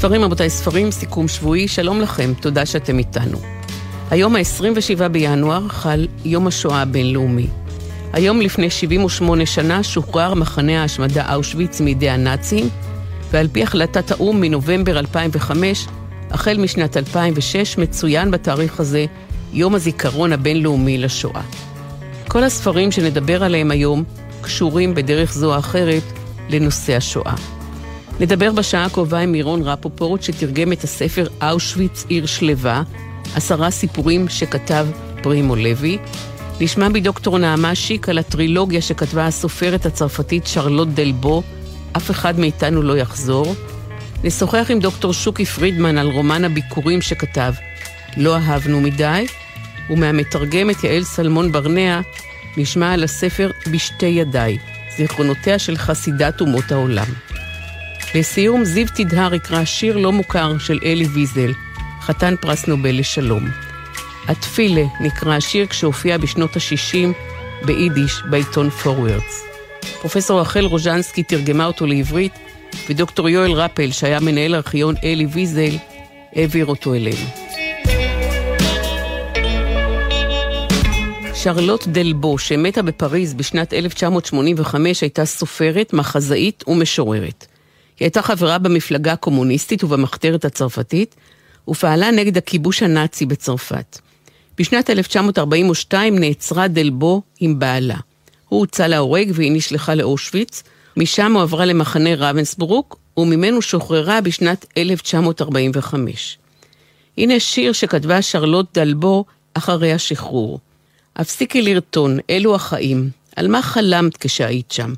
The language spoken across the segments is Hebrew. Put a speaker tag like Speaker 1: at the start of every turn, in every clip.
Speaker 1: ספרים, רבותיי, ספרים, סיכום שבועי, שלום לכם, תודה שאתם איתנו. היום ה-27 בינואר חל יום השואה הבינלאומי. היום לפני 78 שנה שוחרר מחנה ההשמדה אושוויץ מידי הנאצים, ועל פי החלטת האו"ם מנובמבר 2005, החל משנת 2006 מצוין בתאריך הזה יום הזיכרון הבינלאומי לשואה. כל הספרים שנדבר עליהם היום קשורים בדרך זו או אחרת לנושא השואה. נדבר בשעה הקרובה עם מירון רפופורט, שתרגם את הספר אושוויץ עיר שלווה, עשרה סיפורים שכתב פרימו לוי. נשמע מדוקטור נעמה שיק על הטרילוגיה שכתבה הסופרת הצרפתית שרלוט דלבו, אף אחד מאיתנו לא יחזור. נשוחח עם דוקטור שוקי פרידמן על רומן הביקורים שכתב, לא אהבנו מדי, ומהמתרגמת יעל סלמון ברנע נשמע על הספר בשתי ידיי, זיכרונותיה של חסידת אומות העולם. לסיום, זיו תדהר יקרא שיר לא מוכר של אלי ויזל, חתן פרס נובל לשלום. התפילה נקרא השיר כשהופיע בשנות ה-60 ביידיש בעיתון פורוורדס. פרופסור רחל רוז'נסקי תרגמה אותו לעברית, ודוקטור יואל רפל, שהיה מנהל ארכיון אלי ויזל, העביר אותו אלינו. שרלוט דלבו, שמתה בפריז בשנת 1985, הייתה סופרת, מחזאית ומשוררת. היא הייתה חברה במפלגה הקומוניסטית ובמחתרת הצרפתית, ופעלה נגד הכיבוש הנאצי בצרפת. בשנת 1942 נעצרה דלבו עם בעלה. הוא הוצא להורג והיא נשלחה לאושוויץ, משם הועברה למחנה ravensbrück, וממנו שוחררה בשנת 1945. הנה שיר שכתבה שרלוט דלבו אחרי השחרור. הפסיקי לרטון, אלו החיים. על מה חלמת כשהיית שם?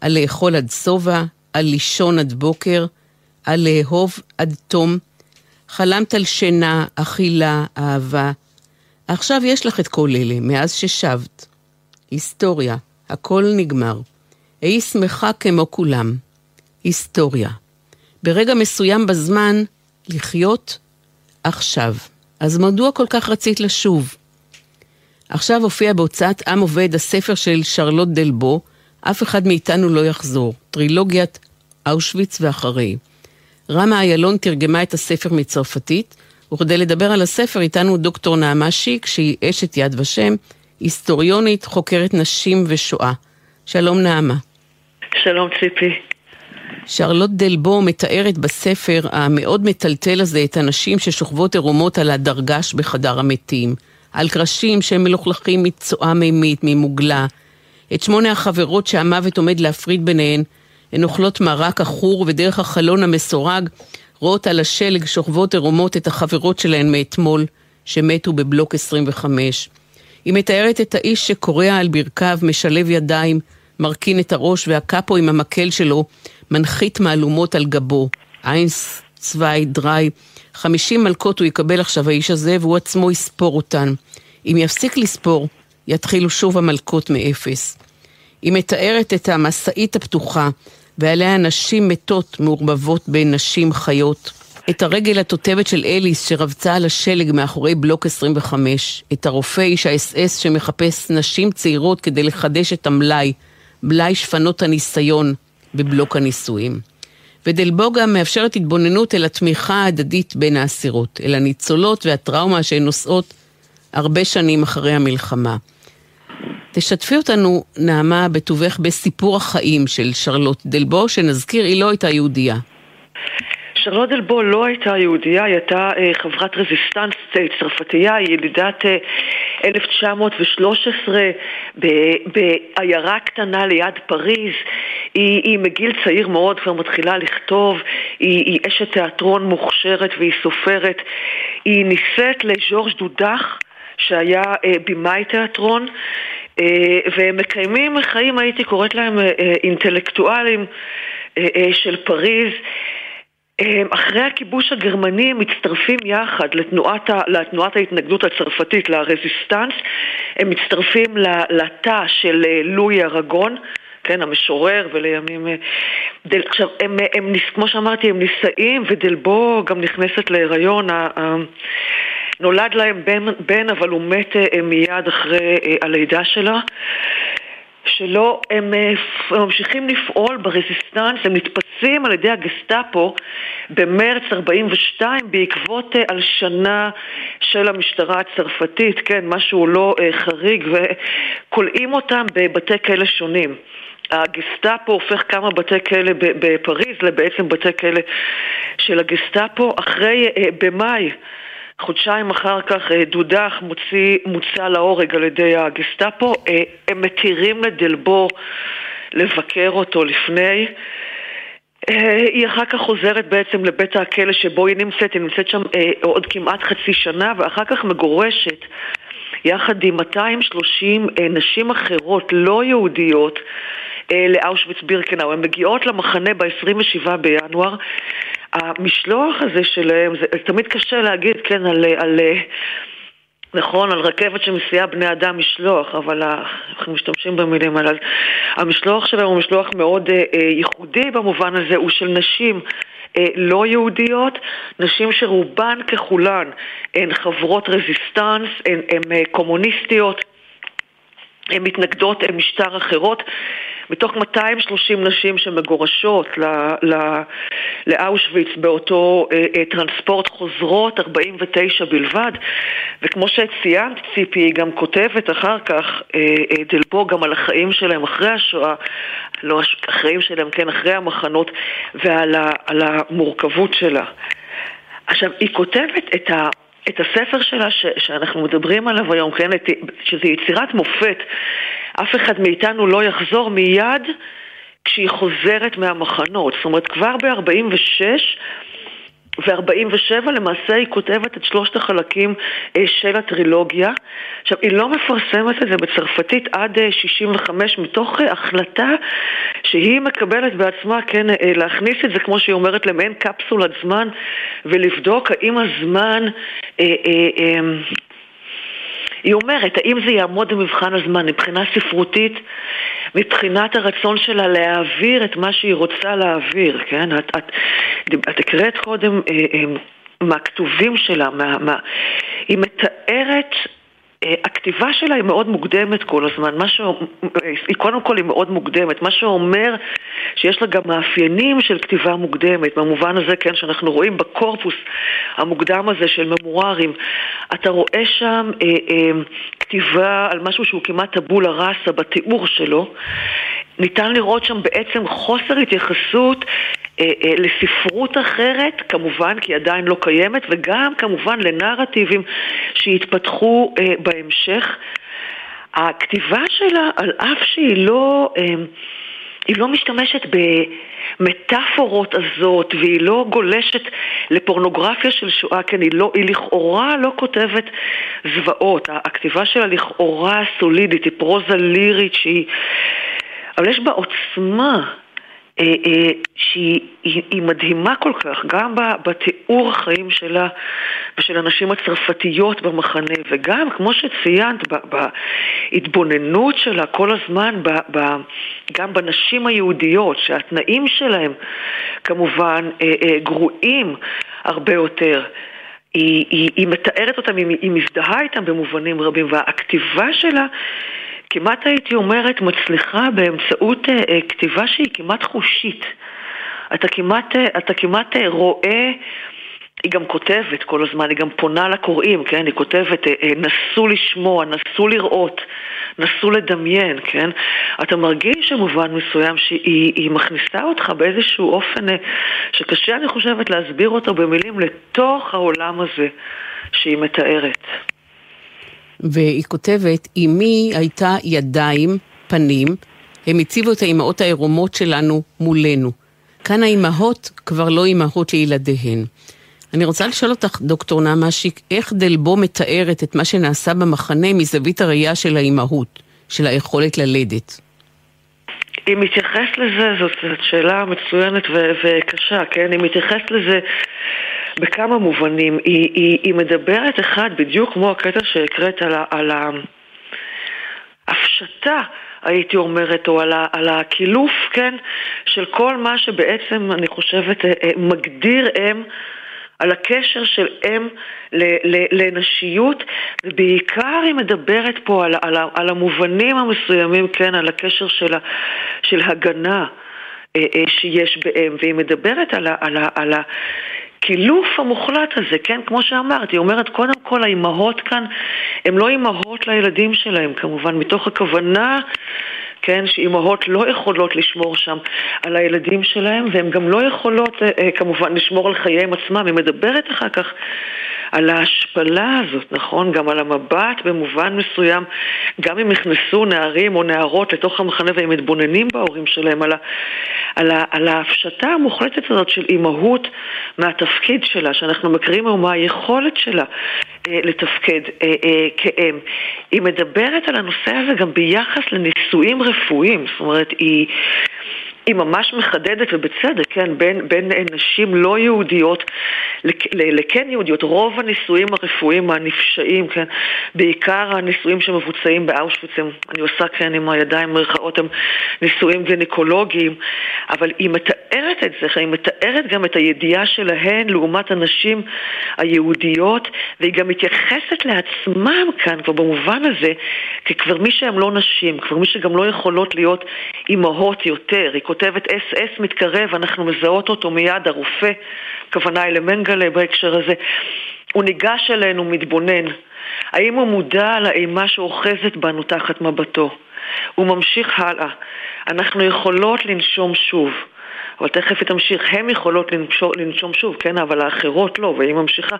Speaker 1: על לאכול עד שובע, על לישון עד בוקר, על לאהוב עד תום. חלמת על שינה, אכילה, אהבה. עכשיו יש לך את כל אלה, מאז ששבת. היסטוריה, הכל נגמר. היי שמחה כמו כולם. היסטוריה. ברגע מסוים בזמן, לחיות עכשיו. אז מדוע כל כך רצית לשוב? עכשיו הופיע בהוצאת עם עובד הספר של שרלוט דלבו, אף אחד מאיתנו לא יחזור, טרילוגיית אושוויץ ואחרי. רמה איילון תרגמה את הספר מצרפתית, וכדי לדבר על הספר איתנו דוקטור נעמה שיק, שהיא אשת יד ושם, היסטוריונית, חוקרת נשים ושואה. שלום נעמה.
Speaker 2: שלום ציפי.
Speaker 1: שרלוט דלבו מתארת בספר המאוד מטלטל הזה את הנשים ששוכבות עירומות על הדרגש בחדר המתים, על קרשים שהם מלוכלכים מצואה מימית, ממוגלה, את שמונה החברות שהמוות עומד להפריד ביניהן, הן אוכלות מרק עכור ודרך החלון המסורג רואות על השלג שוכבות עירומות את החברות שלהן מאתמול, שמתו בבלוק 25. היא מתארת את האיש שקורע על ברכיו, משלב ידיים, מרכין את הראש והקאפו עם המקל שלו מנחית מהלומות על גבו. איינס צווי דריי. חמישים מלקות הוא יקבל עכשיו האיש הזה והוא עצמו יספור אותן. אם יפסיק לספור, יתחילו שוב המלקות מאפס. היא מתארת את המשאית הפתוחה, ועליה נשים מתות מעורבבות בין נשים חיות. את הרגל התותבת של אליס שרבצה על השלג מאחורי בלוק 25. את הרופא איש האס-אס שמחפש נשים צעירות כדי לחדש את המלאי, מלאי שפנות הניסיון בבלוק הנישואים. ודלבוגה מאפשרת התבוננות אל התמיכה ההדדית בין האסירות, אל הניצולות והטראומה שהן נושאות הרבה שנים אחרי המלחמה. תשתפי אותנו, נעמה, בטובך בסיפור החיים של שרלוט דלבו, שנזכיר, היא לא הייתה יהודייה.
Speaker 2: שרלוט דלבו לא הייתה יהודייה, היא הייתה אה, חברת רזיסטנס אה, צרפתייה, היא ילידת אה, 1913 בעיירה קטנה ליד פריז. היא, היא מגיל צעיר מאוד כבר מתחילה לכתוב, היא, היא אשת תיאטרון מוכשרת והיא סופרת. היא נישאת לז'ורג' דודח, שהיה אה, במאי תיאטרון. אה, והם מקיימים חיים, הייתי קוראת להם אה, אינטלקטואלים של פריז. אחרי הכיבוש הגרמני הם מצטרפים יחד לתנועת, לתנועת ההתנגדות הצרפתית, לרזיסטנס, הם מצטרפים לתא של לואי ארגון, כן, המשורר, ולימים... דל, עכשיו, הם, הם, הם, כמו שאמרתי, הם נישאים, ודלבו גם נכנסת להיריון. נולד להם בן, בן אבל הוא מת אה, מיד אחרי אה, הלידה שלה. שלא, הם, הם ממשיכים לפעול ברזיסטנס, הם נתפסים על ידי הגסטאפו במרץ 42 בעקבות הלשנה של המשטרה הצרפתית, כן, משהו לא חריג, וכולאים אותם בבתי כלא שונים. הגסטאפו הופך כמה בתי כלא בפריז לבעצם בתי כלא של הגסטאפו. אחרי, במאי, חודשיים אחר כך דודח מוציא, מוצא להורג על ידי הגסטאפו. הם מתירים לדלבו לבקר אותו לפני. היא אחר כך חוזרת בעצם לבית הכלא שבו היא נמצאת, היא נמצאת שם עוד כמעט חצי שנה ואחר כך מגורשת יחד עם 230 נשים אחרות לא יהודיות לאושוויץ בירקנאו. הן מגיעות למחנה ב-27 בינואר. המשלוח הזה שלהם, זה תמיד קשה להגיד, כן, על, על נכון, על רכבת שמסיעה בני אדם משלוח, אבל אנחנו משתמשים במילים האלה. המשלוח שלהם הוא משלוח מאוד אה, ייחודי במובן הזה, הוא של נשים אה, לא יהודיות, נשים שרובן ככולן הן חברות רזיסטנס, הן, הן אה, קומוניסטיות, הן מתנגדות משטר אחרות. מתוך 230 נשים שמגורשות לאושוויץ באותו אה, אה, טרנספורט חוזרות 49 בלבד. וכמו שציינת ציפי היא גם כותבת אחר כך אה, דלבו גם על החיים שלהם אחרי השואה לא החיים שלהם, כן, אחרי המחנות ועל המורכבות שלה. עכשיו היא כותבת את ה... את הספר שלה ש, שאנחנו מדברים עליו היום, כן, את, שזה יצירת מופת אף אחד מאיתנו לא יחזור מיד כשהיא חוזרת מהמחנות. זאת אומרת, כבר ב-46 ו-47 למעשה היא כותבת את שלושת החלקים אה, של הטרילוגיה. עכשיו, היא לא מפרסמת את זה בצרפתית עד 65 אה, מתוך אה, החלטה שהיא מקבלת בעצמה, כן, להכניס את זה, כמו שהיא אומרת, למעין קפסולת זמן ולבדוק האם הזמן... אה, אה, אה, היא אומרת, האם זה יעמוד במבחן הזמן מבחינה ספרותית, מבחינת הרצון שלה להעביר את מה שהיא רוצה להעביר, כן? את, את, את הקראת קודם אה, אה, מהכתובים שלה, מה, מה, היא מתארת הכתיבה שלה היא מאוד מוקדמת כל הזמן, מה ש... היא קודם כל היא מאוד מוקדמת, מה שאומר שיש לה גם מאפיינים של כתיבה מוקדמת, במובן הזה, כן, שאנחנו רואים בקורפוס המוקדם הזה של ממוארים, אתה רואה שם אה, אה, כתיבה על משהו שהוא כמעט טבולה ראסה בתיאור שלו, ניתן לראות שם בעצם חוסר התייחסות אה, אה, לספרות אחרת, כמובן, כי היא עדיין לא קיימת, וגם כמובן לנרטיבים שיתפתחו אה, בהמשך. הכתיבה שלה, על אף שהיא לא, היא לא משתמשת במטאפורות הזאת, והיא לא גולשת לפורנוגרפיה של שואה, כן, היא, לא, היא לכאורה לא כותבת זוועות. הכתיבה שלה לכאורה סולידית, היא פרוזה לירית שהיא... אבל יש בה עוצמה אה, אה, שהיא מדהימה כל כך, גם בתיאור החיים שלה ושל הנשים הצרפתיות במחנה, וגם, כמו שציינת, בהתבוננות שלה כל הזמן, גם בנשים היהודיות, שהתנאים שלהם כמובן אה, גרועים הרבה יותר. היא, היא, היא מתארת אותם, היא, היא מזדהה איתם במובנים רבים, והכתיבה שלה כמעט הייתי אומרת מצליחה באמצעות אה, אה, כתיבה שהיא כמעט חושית. אתה כמעט, אה, אתה כמעט רואה, היא גם כותבת כל הזמן, היא גם פונה לקוראים, כן? היא כותבת, נסו לשמוע, נסו לראות, נסו לדמיין, כן? אתה מרגיש במובן מסוים שהיא מכניסה אותך באיזשהו אופן שקשה, אני חושבת, להסביר אותו במילים לתוך העולם הזה שהיא מתארת.
Speaker 1: והיא כותבת, אמי הייתה ידיים, פנים, הם הציבו את האימהות העירומות שלנו מולנו. כאן האימהות כבר לא אימהות לילדיהן. אני רוצה לשאול אותך, דוקטור נעמה שיק, איך דלבו מתארת את מה שנעשה במחנה מזווית הראייה של האימהות, של היכולת ללדת?
Speaker 2: היא מתייחסת לזה, זאת, שאלה מצוינת ו- וקשה, כן? היא מתייחסת לזה בכמה מובנים. היא, היא, היא מדברת אחד, בדיוק כמו הקטע שהקראת על, על ההפשטה, הייתי אומרת, או על, ה, על הקילוף, כן, של כל מה שבעצם, אני חושבת, אה, אה, מגדיר אם על הקשר של אם לנשיות, ובעיקר היא מדברת פה על, על, על המובנים המסוימים, כן, על הקשר של, ה, של הגנה אה, שיש באם, והיא מדברת על, ה, על, ה, על הקילוף המוחלט הזה, כן, כמו שאמרתי, היא אומרת, קודם כל האימהות כאן הן לא אימהות לילדים שלהם, כמובן, מתוך הכוונה כן, שאימהות לא יכולות לשמור שם על הילדים שלהם, והן גם לא יכולות אה, אה, כמובן לשמור על חייהם עצמם. היא מדברת אחר כך על ההשפלה הזאת, נכון? גם על המבט במובן מסוים, גם אם נכנסו נערים או נערות לתוך המחנה והם מתבוננים בהורים שלהם, על, ה, על, ה, על ההפשטה המוחלטת הזאת של אימהות מהתפקיד שלה, שאנחנו מכירים היום מה היכולת שלה לתפקד אה, אה, כאם. היא מדברת על הנושא הזה גם ביחס לנישואים רפואיים, זאת אומרת, היא... היא ממש מחדדת, ובצדק, כן, בין, בין נשים לא יהודיות לכן יהודיות. רוב הנישואים הרפואיים הנפשעים, כן, בעיקר הנישואים שמבוצעים באושוויץ, אני עושה כן עם הידיים מרכאות, הם נישואים גינקולוגיים, אבל היא מתארת את זה, היא מתארת גם את הידיעה שלהן לעומת הנשים היהודיות, והיא גם מתייחסת לעצמם כאן, כבר במובן הזה, ככבר מי שהן לא נשים, כבר מי שגם לא יכולות להיות אימהות יותר. היא כותבת אס אס מתקרב, אנחנו מזהות אותו מיד, הרופא, הכוונה היא למנגלה בהקשר הזה. הוא ניגש אלינו, מתבונן. האם הוא מודע לאימה שאוחזת בנו תחת מבטו? הוא ממשיך הלאה. אנחנו יכולות לנשום שוב. אבל תכף היא תמשיך, הן יכולות לנשום, לנשום שוב, כן, אבל האחרות לא, והיא ממשיכה.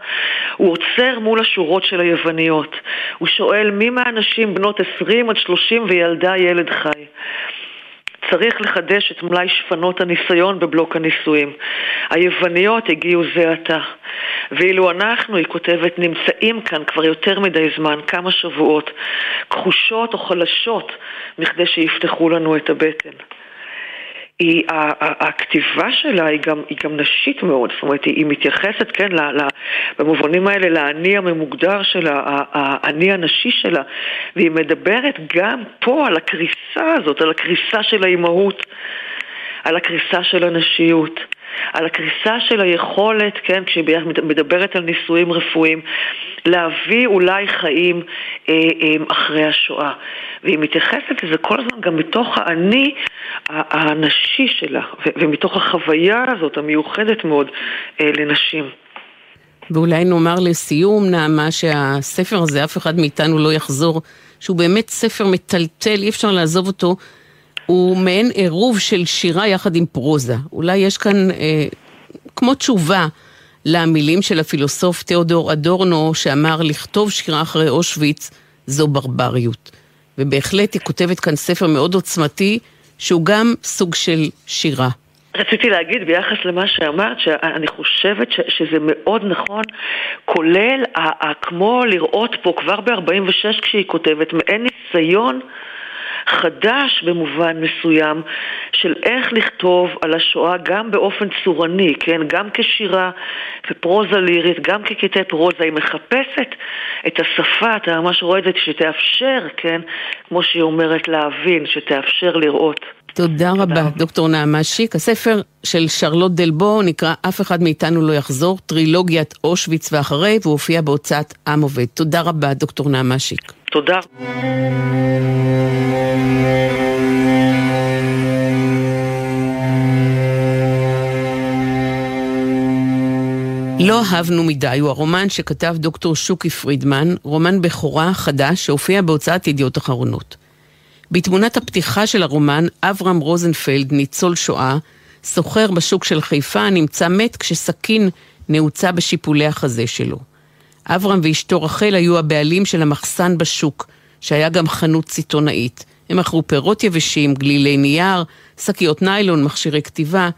Speaker 2: הוא עוצר מול השורות של היווניות. הוא שואל מי מהנשים בנות 20 עד 30 וילדה ילד חי. צריך לחדש את מלאי שפנות הניסיון בבלוק הנישואים. היווניות הגיעו זה עתה. ואילו אנחנו, היא כותבת, נמצאים כאן כבר יותר מדי זמן, כמה שבועות, כחושות או חלשות, מכדי שיפתחו לנו את הבטן. היא, הכתיבה שלה היא גם, היא גם נשית מאוד, זאת אומרת, היא, מתייחסת, כן, ל, ל, במובנים האלה לאני הממוגדר שלה, האני הנשי שלה, והיא מדברת גם פה על הקריסה הזאת, על הקריסה של האימהות, על הקריסה של הנשיות. על הקריסה של היכולת, כן, כשהיא מדברת על ניסויים רפואיים, להביא אולי חיים אה, אה, אחרי השואה. והיא מתייחסת לזה כל הזמן גם מתוך האני הנשי שלה, ומתוך החוויה הזאת המיוחדת מאוד אה, לנשים.
Speaker 1: ואולי נאמר לסיום, נעמה, שהספר הזה, אף אחד מאיתנו לא יחזור, שהוא באמת ספר מטלטל, אי אפשר לעזוב אותו. הוא מעין עירוב של שירה יחד עם פרוזה. אולי יש כאן אה, כמו תשובה למילים של הפילוסוף תיאודור אדורנו, שאמר לכתוב שירה אחרי אושוויץ זו ברבריות. ובהחלט היא כותבת כאן ספר מאוד עוצמתי, שהוא גם סוג של שירה.
Speaker 2: רציתי להגיד ביחס למה שאמרת, שאני חושבת ש, שזה מאוד נכון, כולל ה, ה, כמו לראות פה כבר ב-46 כשהיא כותבת, מעין ניסיון חדש במובן מסוים של איך לכתוב על השואה גם באופן צורני, כן? גם כשירה ופרוזה לירית, גם כקטעי פרוזה. היא מחפשת את השפה, אתה ממש רואה את זה, שתאפשר, כן? כמו שהיא אומרת, להבין, שתאפשר לראות.
Speaker 1: תודה רבה, דוקטור נעמה שיק. הספר של שרלוט דלבו נקרא "אף אחד מאיתנו לא יחזור", טרילוגיית אושוויץ ואחרי, והוא הופיע בהוצאת עם עובד. תודה רבה, דוקטור נעמה שיק.
Speaker 2: תודה.
Speaker 1: לא אהבנו מדי הוא הרומן שכתב דוקטור שוקי פרידמן, רומן בכורה חדש שהופיע בהוצאת ידיעות אחרונות. בתמונת הפתיחה של הרומן, אברהם רוזנפלד, ניצול שואה, סוחר בשוק של חיפה, נמצא מת כשסכין נעוצה בשיפולי החזה שלו. אברהם ואשתו רחל היו הבעלים של המחסן בשוק, שהיה גם חנות סיטונאית. הם מכרו פירות יבשים, גלילי נייר, שקיות ניילון, מכשירי כתיבה.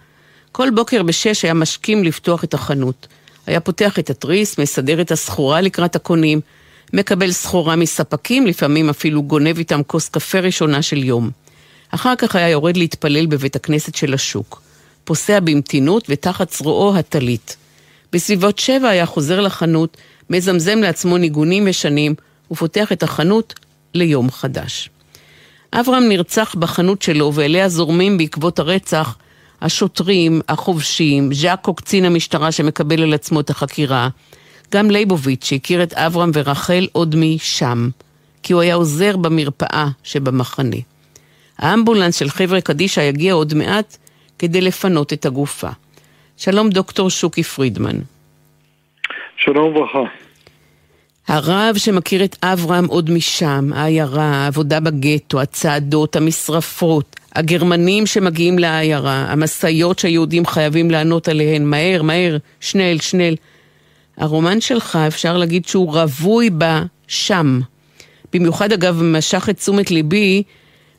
Speaker 1: כל בוקר בשש היה משכים לפתוח את החנות. היה פותח את התריס, מסדר את הסחורה לקראת הקונים, מקבל סחורה מספקים, לפעמים אפילו גונב איתם כוס קפה ראשונה של יום. אחר כך היה יורד להתפלל בבית הכנסת של השוק. פוסע במתינות ותחת זרועו הטלית. בסביבות שבע היה חוזר לחנות, מזמזם לעצמו ניגונים ישנים, ופותח את החנות ליום חדש. אברהם נרצח בחנות שלו, ואליה זורמים בעקבות הרצח השוטרים, החובשים, ז'אקו קצין המשטרה שמקבל על עצמו את החקירה, גם ליבוביץ' שהכיר את אברהם ורחל עוד משם, כי הוא היה עוזר במרפאה שבמחנה. האמבולנס של חבר'ה קדישא יגיע עוד מעט כדי לפנות את הגופה. שלום דוקטור שוקי פרידמן.
Speaker 3: שלום וברכה.
Speaker 1: הרב שמכיר את אברהם עוד משם, העיירה, העבודה בגטו, הצעדות, המשרפות, הגרמנים שמגיעים לעיירה, המשאיות שהיהודים חייבים לענות עליהן, מהר, מהר, שנל, שנל. הרומן שלך, אפשר להגיד שהוא רווי בה שם. במיוחד, אגב, משך את תשומת ליבי,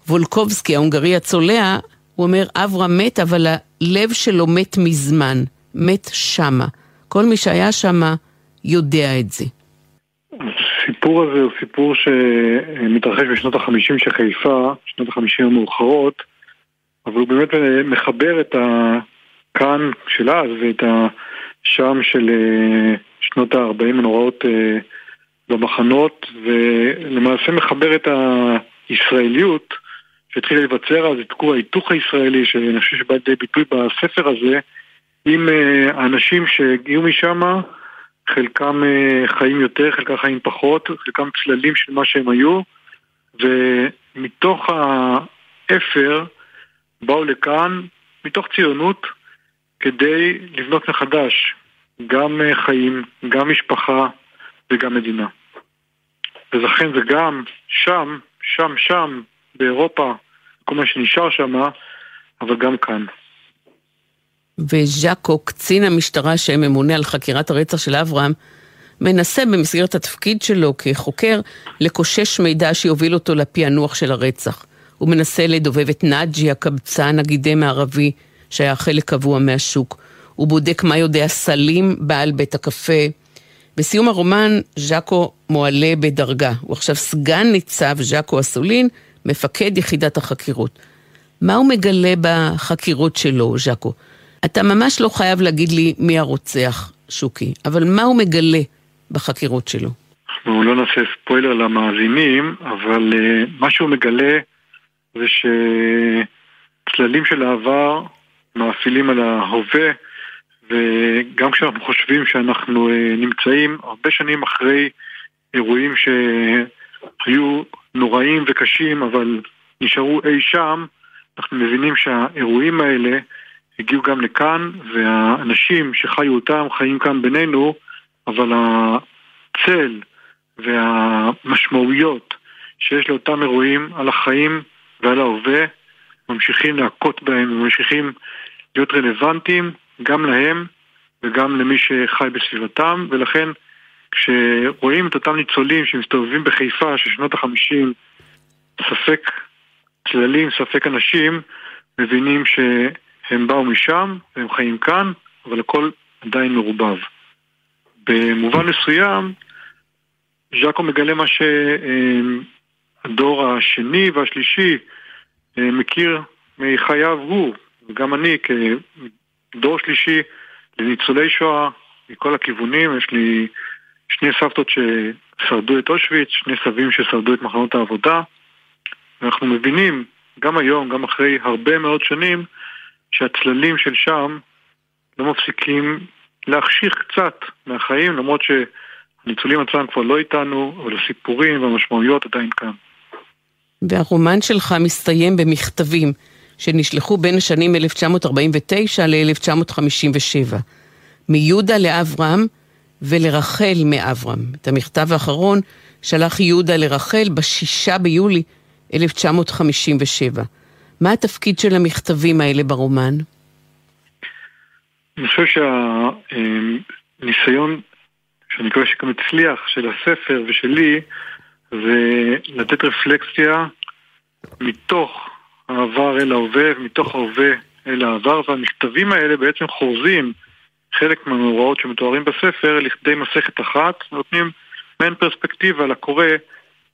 Speaker 1: וולקובסקי, ההונגרי הצולע, הוא אומר, אברהם מת, אבל הלב שלו מת מזמן, מת שמה. כל מי שהיה שמה יודע את זה.
Speaker 3: הסיפור הזה הוא סיפור שמתרחש בשנות החמישים של חיפה, שנות החמישים המאוחרות, אבל הוא באמת מחבר את הכאן של אז ואת השם של אה, שנות ה-40 הנוראות אה, במחנות, ולמעשה מחבר את הישראליות שהתחילה להיווצר אז, את כור ההיתוך הישראלי, שאני חושב שבא לידי ביטוי בספר הזה, עם אה, האנשים שהגיעו משם, חלקם חיים יותר, חלקם חיים פחות, חלקם צללים של מה שהם היו, ומתוך האפר באו לכאן, מתוך ציונות, כדי לבנות מחדש גם אה, חיים, גם משפחה וגם מדינה. ולכן זה גם שם, שם, שם, באירופה, כל מה שנשאר שם, אבל גם כאן.
Speaker 1: וז'אקו, קצין המשטרה שממונה על חקירת הרצח של אברהם, מנסה במסגרת התפקיד שלו כחוקר לקושש מידע שיוביל אותו לפענוח של הרצח. הוא מנסה לדובב את נאג'י, הקבצן הגידם הערבי, שהיה חלק קבוע מהשוק. הוא בודק מה יודע סלים, בעל בית הקפה. בסיום הרומן, ז'אקו מועלה בדרגה. הוא עכשיו סגן ניצב ז'אקו אסולין, מפקד יחידת החקירות. מה הוא מגלה בחקירות שלו, ז'אקו? אתה ממש לא חייב להגיד לי מי הרוצח, שוקי, אבל מה הוא מגלה בחקירות שלו?
Speaker 3: אנחנו לא נעשה ספוילר למאזינים, אבל uh, מה שהוא מגלה זה שצללים של העבר מאפילים על ההווה, וגם כשאנחנו חושבים שאנחנו uh, נמצאים הרבה שנים אחרי אירועים שהיו נוראים וקשים, אבל נשארו אי שם, אנחנו מבינים שהאירועים האלה הגיעו גם לכאן, והאנשים שחיו אותם חיים כאן בינינו, אבל הצל והמשמעויות שיש לאותם אירועים על החיים ועל ההווה ממשיכים להכות בהם וממשיכים להיות רלוונטיים גם להם וגם למי שחי בסביבתם, ולכן כשרואים את אותם ניצולים שמסתובבים בחיפה של שנות החמישים, ספק צללים, ספק אנשים, מבינים ש... הם באו משם, והם חיים כאן, אבל הכל עדיין מעורבב. במובן מסוים, ז'אקו מגלה מה שהדור השני והשלישי אה, מכיר מחייו הוא, וגם אני כדור שלישי לניצולי שואה מכל הכיוונים, יש לי שני סבתות ששרדו את אושוויץ, שני סבים ששרדו את מחנות העבודה, ואנחנו מבינים, גם היום, גם אחרי הרבה מאוד שנים, שהצללים של שם לא מפסיקים להחשיך קצת מהחיים, למרות שהניצולים עצמם כבר לא איתנו, אבל הסיפורים והמשמעויות עדיין כאן.
Speaker 1: והרומן שלך מסתיים במכתבים שנשלחו בין השנים 1949 ל-1957, מיהודה לאברהם ולרחל מאברהם. את המכתב האחרון שלח יהודה לרחל בשישה ביולי 1957. מה התפקיד של המכתבים האלה ברומן?
Speaker 3: אני חושב שהניסיון, שאני מקווה שגם הצליח, של הספר ושלי, זה לתת רפלקציה מתוך העבר אל ההווה ומתוך ההווה אל העבר, והמכתבים האלה בעצם חורזים חלק מהמאורעות שמתוארים בספר לכדי מסכת אחת, נותנים מעין פרספקטיבה לקורא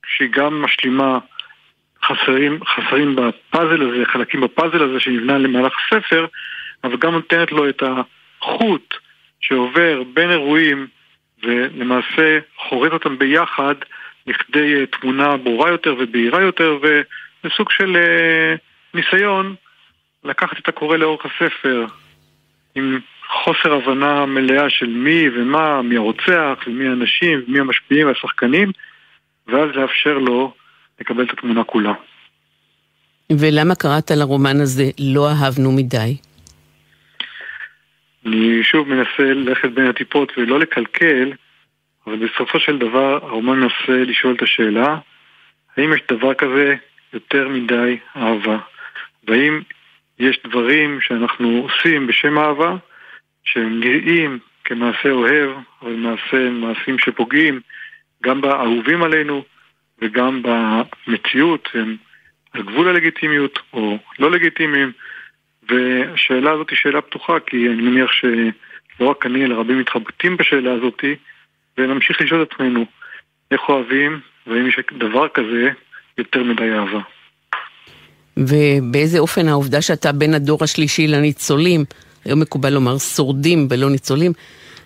Speaker 3: שהיא גם משלימה חסרים, חסרים בפאזל הזה, חלקים בפאזל הזה שנבנה למהלך הספר, אבל גם נותנת לו את החוט שעובר בין אירועים ולמעשה חורט אותם ביחד לכדי אה, תמונה ברורה יותר ובהירה יותר, וזה סוג של uh, ניסיון לקחת את הקורא לאורך הספר עם חוסר הבנה מלאה של מי ומה, מי הרוצח, ומי האנשים, ומי המשפיעים והשחקנים, ואז לאפשר לו לקבל את התמונה כולה.
Speaker 1: ולמה קראת לרומן הזה לא אהבנו מדי?
Speaker 3: אני שוב מנסה ללכת בין הטיפות ולא לקלקל, אבל בסופו של דבר הרומן מנסה לשאול את השאלה, האם יש דבר כזה יותר מדי אהבה? והאם יש דברים שאנחנו עושים בשם אהבה, שהם נראים כמעשה אוהב, אבל מעשה, מעשים שפוגעים גם באהובים עלינו וגם במציאות, הם על גבול הלגיטימיות או לא לגיטימיים, והשאלה הזאת היא שאלה פתוחה, כי אני מניח שלא רק אני, אלא רבים מתחבטים בשאלה הזאת, ונמשיך לשאול את עצמנו איך אוהבים, והאם יש דבר כזה יותר מדי אהבה.
Speaker 1: ובאיזה אופן העובדה שאתה בן הדור השלישי לניצולים, היום מקובל לומר שורדים ולא ניצולים,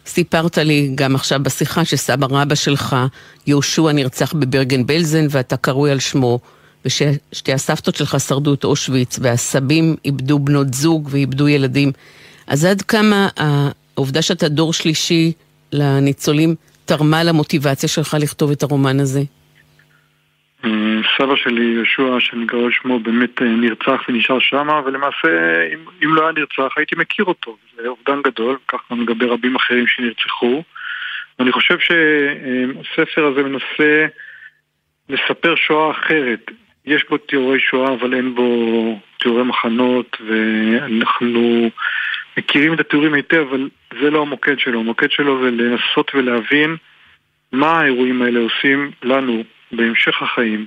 Speaker 1: סיפרת לי גם עכשיו בשיחה שסבא רבא שלך, יהושע, נרצח בברגן בלזן ואתה קרוי על שמו, וששתי הסבתות שלך שרדו את אושוויץ, והסבים איבדו בנות זוג ואיבדו ילדים. אז עד כמה העובדה שאתה דור שלישי לניצולים תרמה למוטיבציה שלך לכתוב את הרומן הזה?
Speaker 3: סבא שלי, יהושע, שנקרא על שמו, באמת אה, נרצח ונשאר שם, ולמעשה, אם, אם לא היה נרצח, הייתי מכיר אותו. זה אובדן גדול, כך גם לגבי רבים אחרים שנרצחו. ואני חושב שהספר הזה מנסה לספר שואה אחרת. יש בו תיאורי שואה, אבל אין בו תיאורי מחנות, ואנחנו מכירים את התיאורים היטב, אבל זה לא המוקד שלו. המוקד שלו זה לנסות ולהבין מה האירועים האלה עושים לנו בהמשך החיים,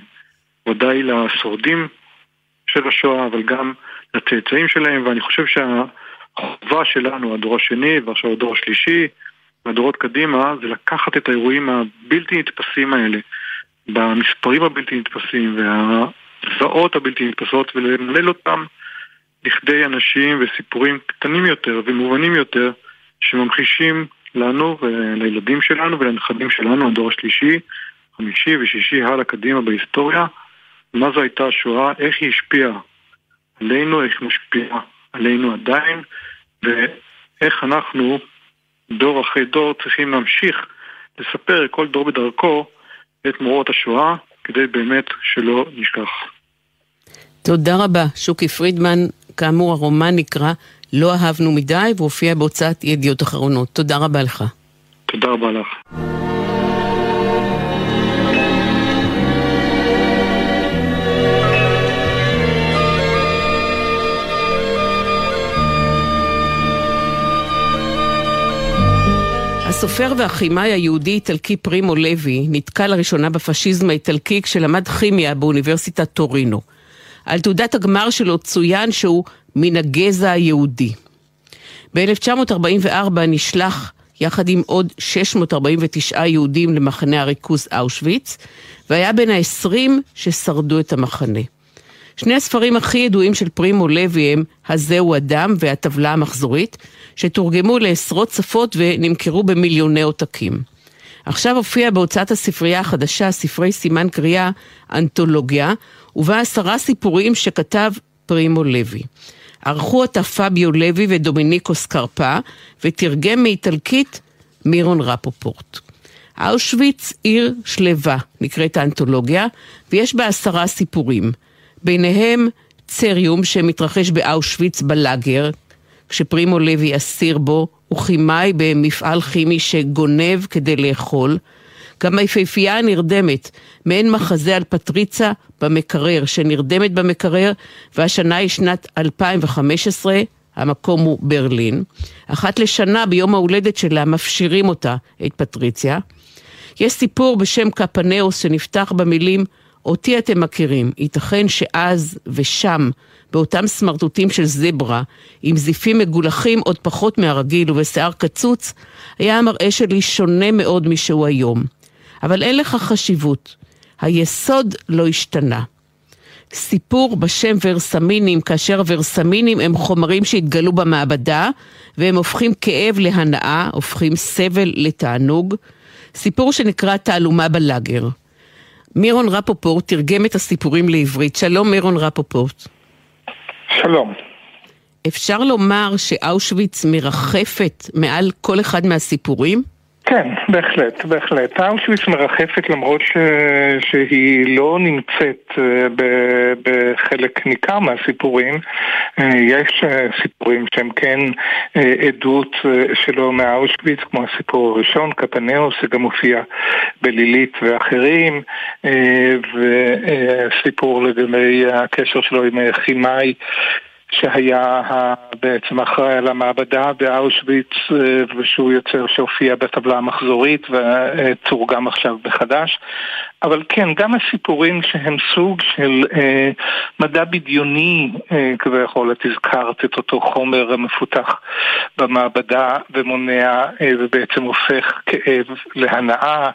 Speaker 3: ודאי לשורדים של השואה, אבל גם לצאצאים שלהם, ואני חושב שהחובה שלנו, הדור השני ועכשיו הדור השלישי, והדורות קדימה, זה לקחת את האירועים הבלתי נתפסים האלה, במספרים הבלתי נתפסים והזוועות הבלתי נתפסות, ולמלל אותם לכדי אנשים וסיפורים קטנים יותר ומובנים יותר, שממחישים לנו ולילדים שלנו ולנכדים שלנו, הדור השלישי, חמישי ושישי הלאה קדימה בהיסטוריה, מה זו הייתה השואה, איך היא השפיעה עלינו, איך היא משפיעה עלינו עדיין, ואיך אנחנו, דור אחרי דור, צריכים להמשיך לספר כל דור בדרכו את מורות השואה, כדי באמת שלא נשכח.
Speaker 1: תודה רבה, שוקי פרידמן. כאמור, הרומן נקרא "לא אהבנו מדי" והופיע בהוצאת ידיעות אחרונות. תודה רבה לך.
Speaker 3: תודה רבה לך.
Speaker 1: הסופר והכימאי היהודי-איטלקי פרימו לוי נתקע לראשונה בפשיזם האיטלקי כשלמד כימיה באוניברסיטת טורינו. על תעודת הגמר שלו צוין שהוא מן הגזע היהודי. ב-1944 נשלח יחד עם עוד 649 יהודים למחנה הריכוז אושוויץ, והיה בין ה-20 ששרדו את המחנה. שני הספרים הכי ידועים של פרימו לוי הם "הזהו אדם" וה"טבלה המחזורית", שתורגמו לעשרות שפות ונמכרו במיליוני עותקים. עכשיו הופיע בהוצאת הספרייה החדשה, ספרי סימן קריאה, אנתולוגיה, ובה עשרה סיפורים שכתב פרימו לוי. ערכו אותה פביו לוי ודומיניקו סקרפה, ותרגם מאיטלקית מירון רפופורט. אושוויץ עיר שלווה, נקראת האנתולוגיה, ויש בה עשרה סיפורים. ביניהם צריום שמתרחש באושוויץ בלאגר, כשפרימו לוי אסיר בו, הוא כימאי במפעל כימי שגונב כדי לאכול. גם היפהפייה הנרדמת, מעין מחזה על פטריצה במקרר, שנרדמת במקרר, והשנה היא שנת 2015, המקום הוא ברלין. אחת לשנה ביום ההולדת שלה מפשירים אותה, את פטריציה. יש סיפור בשם קפנאוס שנפתח במילים אותי אתם מכירים, ייתכן שאז ושם, באותם סמרטוטים של זברה, עם זיפים מגולחים עוד פחות מהרגיל ובשיער קצוץ, היה המראה שלי שונה מאוד משהוא היום. אבל אין לך חשיבות. היסוד לא השתנה. סיפור בשם ורסמינים, כאשר הוורסמינים הם חומרים שהתגלו במעבדה, והם הופכים כאב להנאה, הופכים סבל לתענוג. סיפור שנקרא תעלומה בלאגר. מירון רפופורט תרגם את הסיפורים לעברית. שלום מירון רפופורט.
Speaker 4: שלום.
Speaker 1: אפשר לומר שאושוויץ מרחפת מעל כל אחד מהסיפורים?
Speaker 4: כן, בהחלט, בהחלט. אושוויץ מרחפת למרות ש... שהיא לא נמצאת אה, ב... בחלק ניכר מהסיפורים. אה, יש אה, סיפורים שהם כן עדות שלו מאושוויץ, כמו הסיפור הראשון, קפנאוס, שגם מופיע בלילית ואחרים, וסיפור לגבי הקשר שלו עם חימאי. שהיה בעצם אחראי על המעבדה באושוויץ אה, ושהוא יוצר שהופיע בטבלה המחזורית ותורגם עכשיו בחדש. אבל כן, גם הסיפורים שהם סוג של אה, מדע בדיוני אה, כביכול, את הזכרת את אותו חומר המפותח במעבדה ומונע אה, ובעצם הופך כאב להנאה.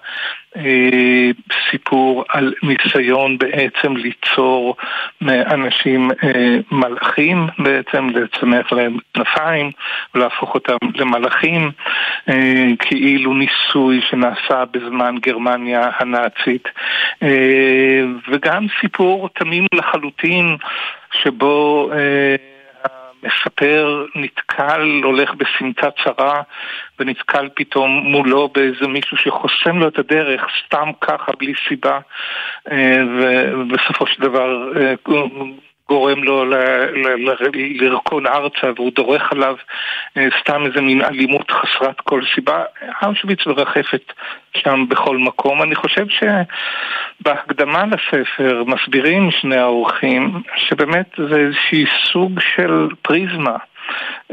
Speaker 4: אה, סיפור על ניסיון בעצם ליצור מאנשים אה, מלאכים, בעצם לצמח להם כנפיים ולהפוך אותם למלאכים, אה, כאילו ניסוי שנעשה בזמן גרמניה הנאצית. וגם סיפור תמים לחלוטין שבו המספר נתקל, הולך בסמטה צרה ונתקל פתאום מולו באיזה מישהו שחוסם לו את הדרך סתם ככה בלי סיבה אה, ובסופו של דבר גורם לו לרקון ארצה והוא דורך עליו אה, סתם איזה מין אלימות חסרת כל סיבה. אושוויץ מרחפת שם בכל מקום. אני חושב שבהקדמה לספר מסבירים שני האורחים שבאמת זה איזשהי סוג של פריזמה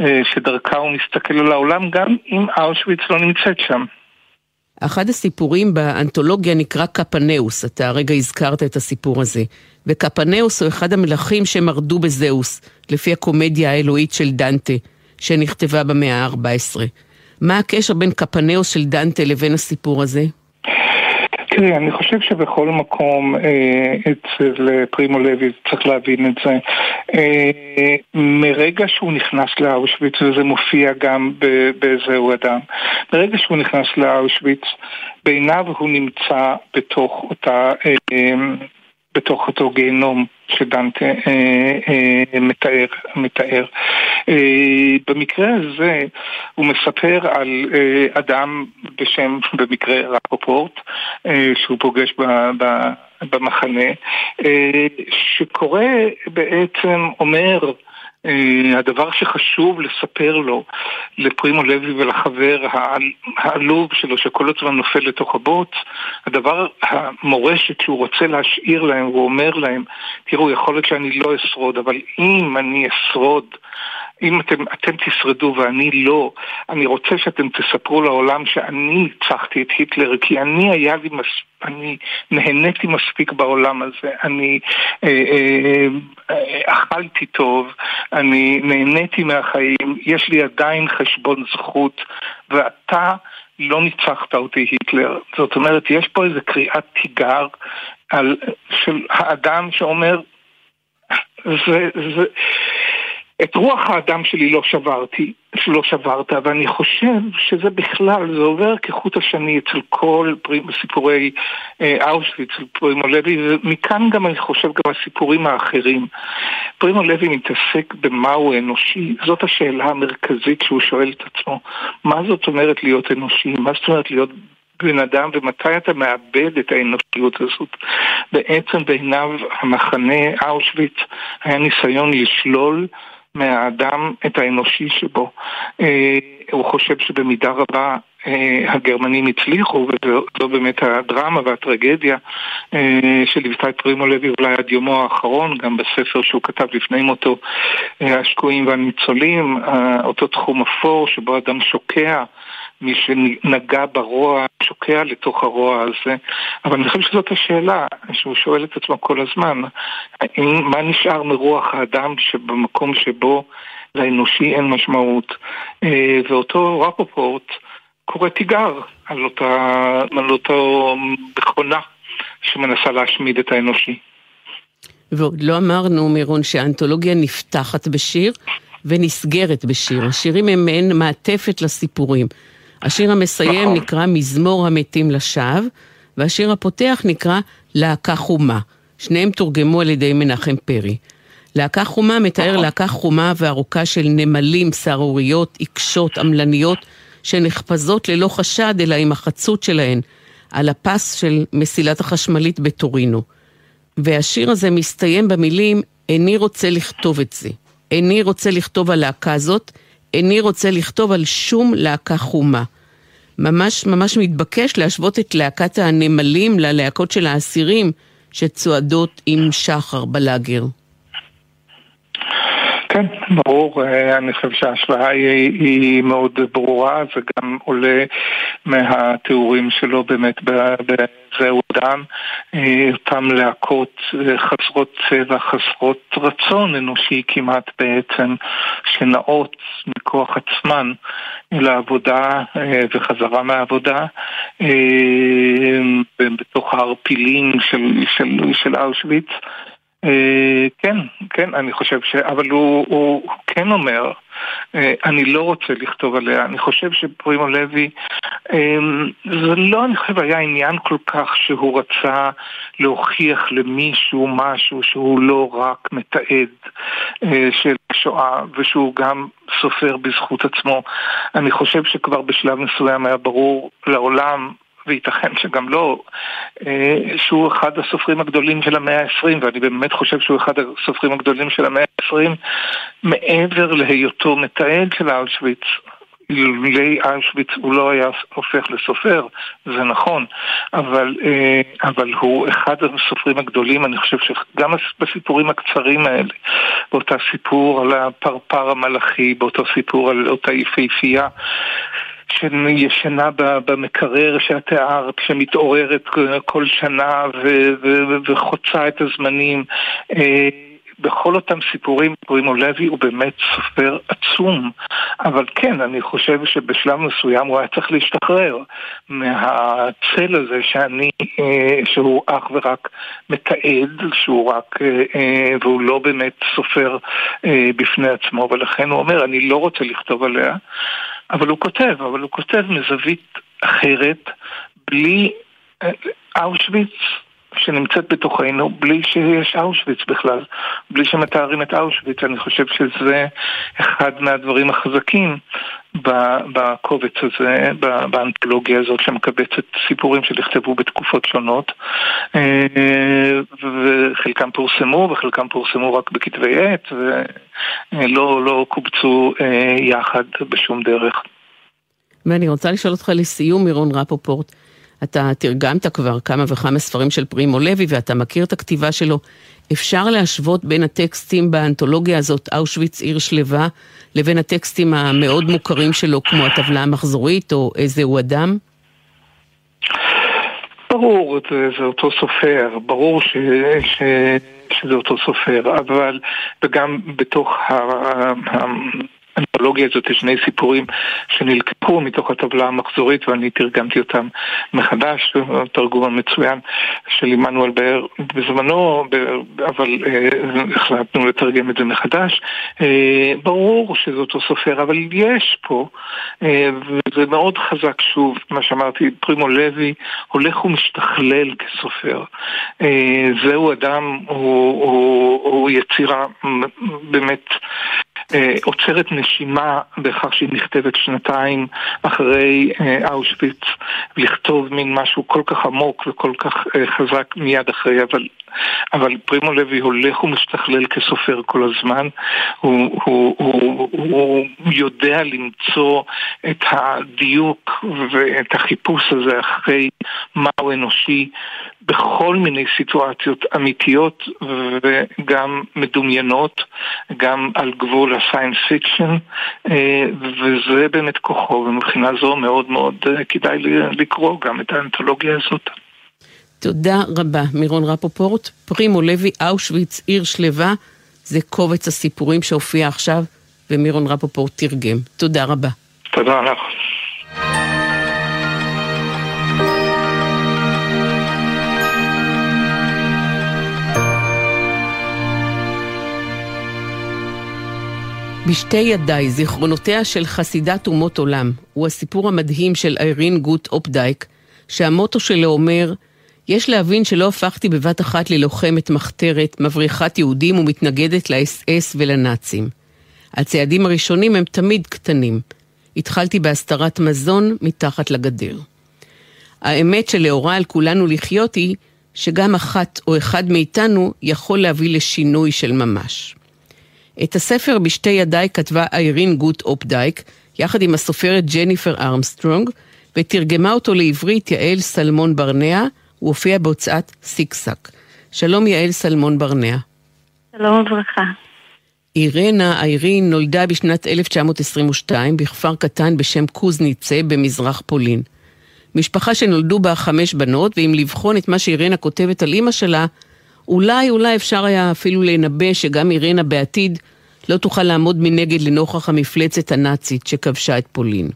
Speaker 4: אה, שדרכה הוא מסתכל על העולם גם אם אושוויץ לא נמצאת שם.
Speaker 1: אחד הסיפורים באנתולוגיה נקרא קפנאוס, אתה הרגע הזכרת את הסיפור הזה. וקפנאוס הוא אחד המלכים שמרדו בזהוס, לפי הקומדיה האלוהית של דנטה, שנכתבה במאה ה-14. מה הקשר בין קפנאוס של דנטה לבין הסיפור הזה?
Speaker 4: תראי, אני חושב שבכל מקום אה, אצל פרימו לוי צריך להבין את זה. אה, מרגע שהוא נכנס לאושוויץ, וזה מופיע גם בזהו אדם, מרגע שהוא נכנס לאושוויץ, בעיניו הוא נמצא בתוך אותה... אה, בתוך אותו גיהנום שדנטה אה, אה, מתאר. מתאר. אה, במקרה הזה הוא מספר על אה, אדם בשם, במקרה רפופורט, אה, שהוא פוגש ב, ב, במחנה, אה, שקורא בעצם, אומר, אה, הדבר שחשוב לספר לו, לפרימו לוי ולחבר העלוב שלו שכל הזמן נופל לתוך הבוץ, הדבר, המורשת שהוא רוצה להשאיר להם, הוא אומר להם, תראו, יכול להיות שאני לא אשרוד, אבל אם אני אשרוד אם אתם, אתם תשרדו ואני לא, אני רוצה שאתם תספרו לעולם שאני ניצחתי את היטלר, כי אני היה לי מס... אני נהניתי מספיק בעולם הזה, אני אה, אה, אה, אכלתי טוב, אני נהניתי מהחיים, יש לי עדיין חשבון זכות, ואתה לא ניצחת אותי היטלר. זאת אומרת, יש פה איזה קריאת תיגר על, של האדם שאומר, זה, זה, את רוח האדם שלי לא שברתי, שלא שברת, ואני חושב שזה בכלל, זה עובר כחוט השני אצל כל סיפורי אה, אושוויץ, פרימו לוי, ומכאן גם אני חושב גם הסיפורים האחרים. פרימו לוי מתעסק במהו אנושי, זאת השאלה המרכזית שהוא שואל את עצמו. מה זאת אומרת להיות אנושי? מה זאת אומרת להיות בן אדם ומתי אתה מאבד את האנושיות הזאת. בעצם בעיניו המחנה אושוויץ היה ניסיון לשלול מהאדם את האנושי שבו. אה, הוא חושב שבמידה רבה אה, הגרמנים הצליחו, וזו באמת הדרמה והטרגדיה אה, שליוותה את פרימו לוי אולי עד יומו האחרון, גם בספר שהוא כתב לפני מותו, השקועים והניצולים, אותו תחום אפור שבו אדם שוקע מי שנגע ברוע שוקע לתוך הרוע הזה. אבל אני חושב שזאת השאלה שהוא שואל את עצמו כל הזמן. האם, מה נשאר מרוח האדם שבמקום שבו לאנושי אין משמעות? אה, ואותו רפופורט קורא תיגר על אותה, על מכונה שמנסה להשמיד את האנושי.
Speaker 1: ועוד לא אמרנו, מירון, שהאנתולוגיה נפתחת בשיר ונסגרת בשיר. השירים הם מעין מעטפת לסיפורים. השיר המסיים נכון. נקרא מזמור המתים לשווא, והשיר הפותח נקרא להקה חומה. שניהם תורגמו על ידי מנחם פרי. להקה חומה מתאר נכון. להקה חומה וארוכה של נמלים, סהרוריות, עיקשות, עמלניות, שנחפזות ללא חשד, אלא עם החצות שלהן, על הפס של מסילת החשמלית בטורינו. והשיר הזה מסתיים במילים, איני רוצה לכתוב את זה. איני רוצה לכתוב על להקה הזאת, איני רוצה לכתוב על שום להקה חומה. ממש ממש מתבקש להשוות את להקת הנמלים ללהקות של האסירים שצועדות עם שחר בלאגר.
Speaker 4: כן, ברור, אה, אני חושב שההשוואה היא, היא מאוד ברורה, זה גם עולה מהתיאורים שלו באמת בזהו אדם, אה, אותן להקות אה, חסרות צבע, חסרות רצון אנושי כמעט בעצם, שנעות מכוח עצמן לעבודה וחזרה מהעבודה בתוך הערפילים של, של, של אושוויץ. אה, כן, כן, אני חושב ש... אבל הוא, הוא כן אומר, אה, אני לא רוצה לכתוב עליה. אני חושב שפרימו לוי, אה, זה לא, אני חושב, היה עניין כל כך שהוא רצה להוכיח למישהו משהו שהוא לא רק מתעד של שואה, ושהוא גם סופר בזכות עצמו. אני חושב שכבר בשלב מסוים היה ברור לעולם וייתכן שגם לא, אה, שהוא אחד הסופרים הגדולים של המאה ה-20, ואני באמת חושב שהוא אחד הסופרים הגדולים של המאה ה-20, מעבר להיותו מתעד של אושוויץ. אילולי אושוויץ הוא לא היה הופך לסופר, זה נכון, אבל, אה, אבל הוא אחד הסופרים הגדולים, אני חושב שגם בסיפורים הקצרים האלה, באותה סיפור על הפרפר המלאכי, באותו סיפור על אותה יפהפייה, שישנה במקרר שאת תיארת, שמתעוררת כל שנה וחוצה את הזמנים. אה, בכל אותם סיפורים, פרימו לוי הוא באמת סופר עצום. אבל כן, אני חושב שבשלב מסוים הוא היה צריך להשתחרר מהצל הזה שאני, אה, שהוא אך ורק מתעד, שהוא רק, אה, והוא לא באמת סופר בפני עצמו, ולכן הוא אומר, אני לא רוצה לכתוב עליה. אבל הוא כותב, אבל הוא כותב מזווית אחרת, בלי אה, אושוויץ שנמצאת בתוכנו, בלי שיש אושוויץ בכלל, בלי שמתארים את אושוויץ. אני חושב שזה אחד מהדברים החזקים בקובץ הזה, באנתולוגיה הזאת שמקבצת סיפורים שנכתבו בתקופות שונות אה, וחלקם פורסמו וחלקם פורסמו רק בכתבי עת ולא לא קובצו אה, יחד בשום דרך.
Speaker 1: ואני רוצה לשאול אותך לסיום, מירון רפופורט, אתה תרגמת כבר כמה וכמה ספרים של פרימו לוי ואתה מכיר את הכתיבה שלו. אפשר להשוות בין הטקסטים באנתולוגיה הזאת, אושוויץ עיר שלווה, לבין הטקסטים המאוד מוכרים שלו, כמו הטבלה המחזורית או איזה הוא אדם?
Speaker 4: ברור, זה, זה אותו סופר, ברור ש, ש, שזה אותו סופר, אבל וגם בתוך ה, האנתולוגיה הזאת יש שני סיפורים שנלקחו מתוך הטבלה המחזורית ואני תרגמתי אותם מחדש, תרגום המצוין של עמנואל באר בזמנו, אבל אה, החלטנו לתרגם את זה מחדש. אה, ברור שזה אותו סופר, אבל יש פה, אה, וזה מאוד חזק שוב, מה שאמרתי, פרימו לוי הולך ומשתכלל כסופר. זהו אדם, הוא, הוא, הוא יצירה באמת עוצרת נשימה בכך שהיא נכתבת שנתיים אחרי אה, אושוויץ, לכתוב מין משהו כל כך עמוק וכל כך אה, חזק מיד אחרי, אבל אבל פרימו לוי הולך ומשתכלל כסופר כל הזמן, הוא, הוא, הוא, הוא יודע למצוא את הדיוק ואת החיפוש הזה אחרי מהו אנושי בכל מיני סיטואציות אמיתיות וגם מדומיינות, גם על גבול ה science fiction, אה, וזה באמת כוחו, ומבחינה זו מאוד מאוד אה, כדאי לקרוא גם את האנתולוגיה הזאת.
Speaker 1: תודה רבה, מירון רפופורט. פרימו לוי, אושוויץ, עיר שלווה, זה קובץ הסיפורים שהופיע עכשיו, ומירון רפופורט תרגם. תודה רבה.
Speaker 4: תודה לך.
Speaker 1: בשתי ידיי, זיכרונותיה של חסידת אומות עולם, הוא הסיפור המדהים של איירין גוט אופדייק, שהמוטו שלו אומר, יש להבין שלא הפכתי בבת אחת ללוחמת מחתרת, מבריחת יהודים ומתנגדת לאס-אס ולנאצים. הצעדים הראשונים הם תמיד קטנים. התחלתי בהסתרת מזון מתחת לגדר. האמת שלאורה על כולנו לחיות היא שגם אחת או אחד מאיתנו יכול להביא לשינוי של ממש. את הספר בשתי ידיי כתבה איירין גוט אופדייק, יחד עם הסופרת ג'ניפר ארמסטרונג, ותרגמה אותו לעברית יעל סלמון ברנע, הוא הופיע בהוצאת סיקסק. שלום יעל סלמון ברנע.
Speaker 5: שלום וברכה.
Speaker 1: אירנה איירין נולדה בשנת 1922 בכפר קטן בשם קוזניצה במזרח פולין. משפחה שנולדו בה חמש בנות, ואם לבחון את מה שאירנה כותבת על אימא שלה, אולי אולי אפשר היה אפילו לנבא שגם אירנה בעתיד לא תוכל לעמוד מנגד לנוכח המפלצת הנאצית שכבשה את פולין.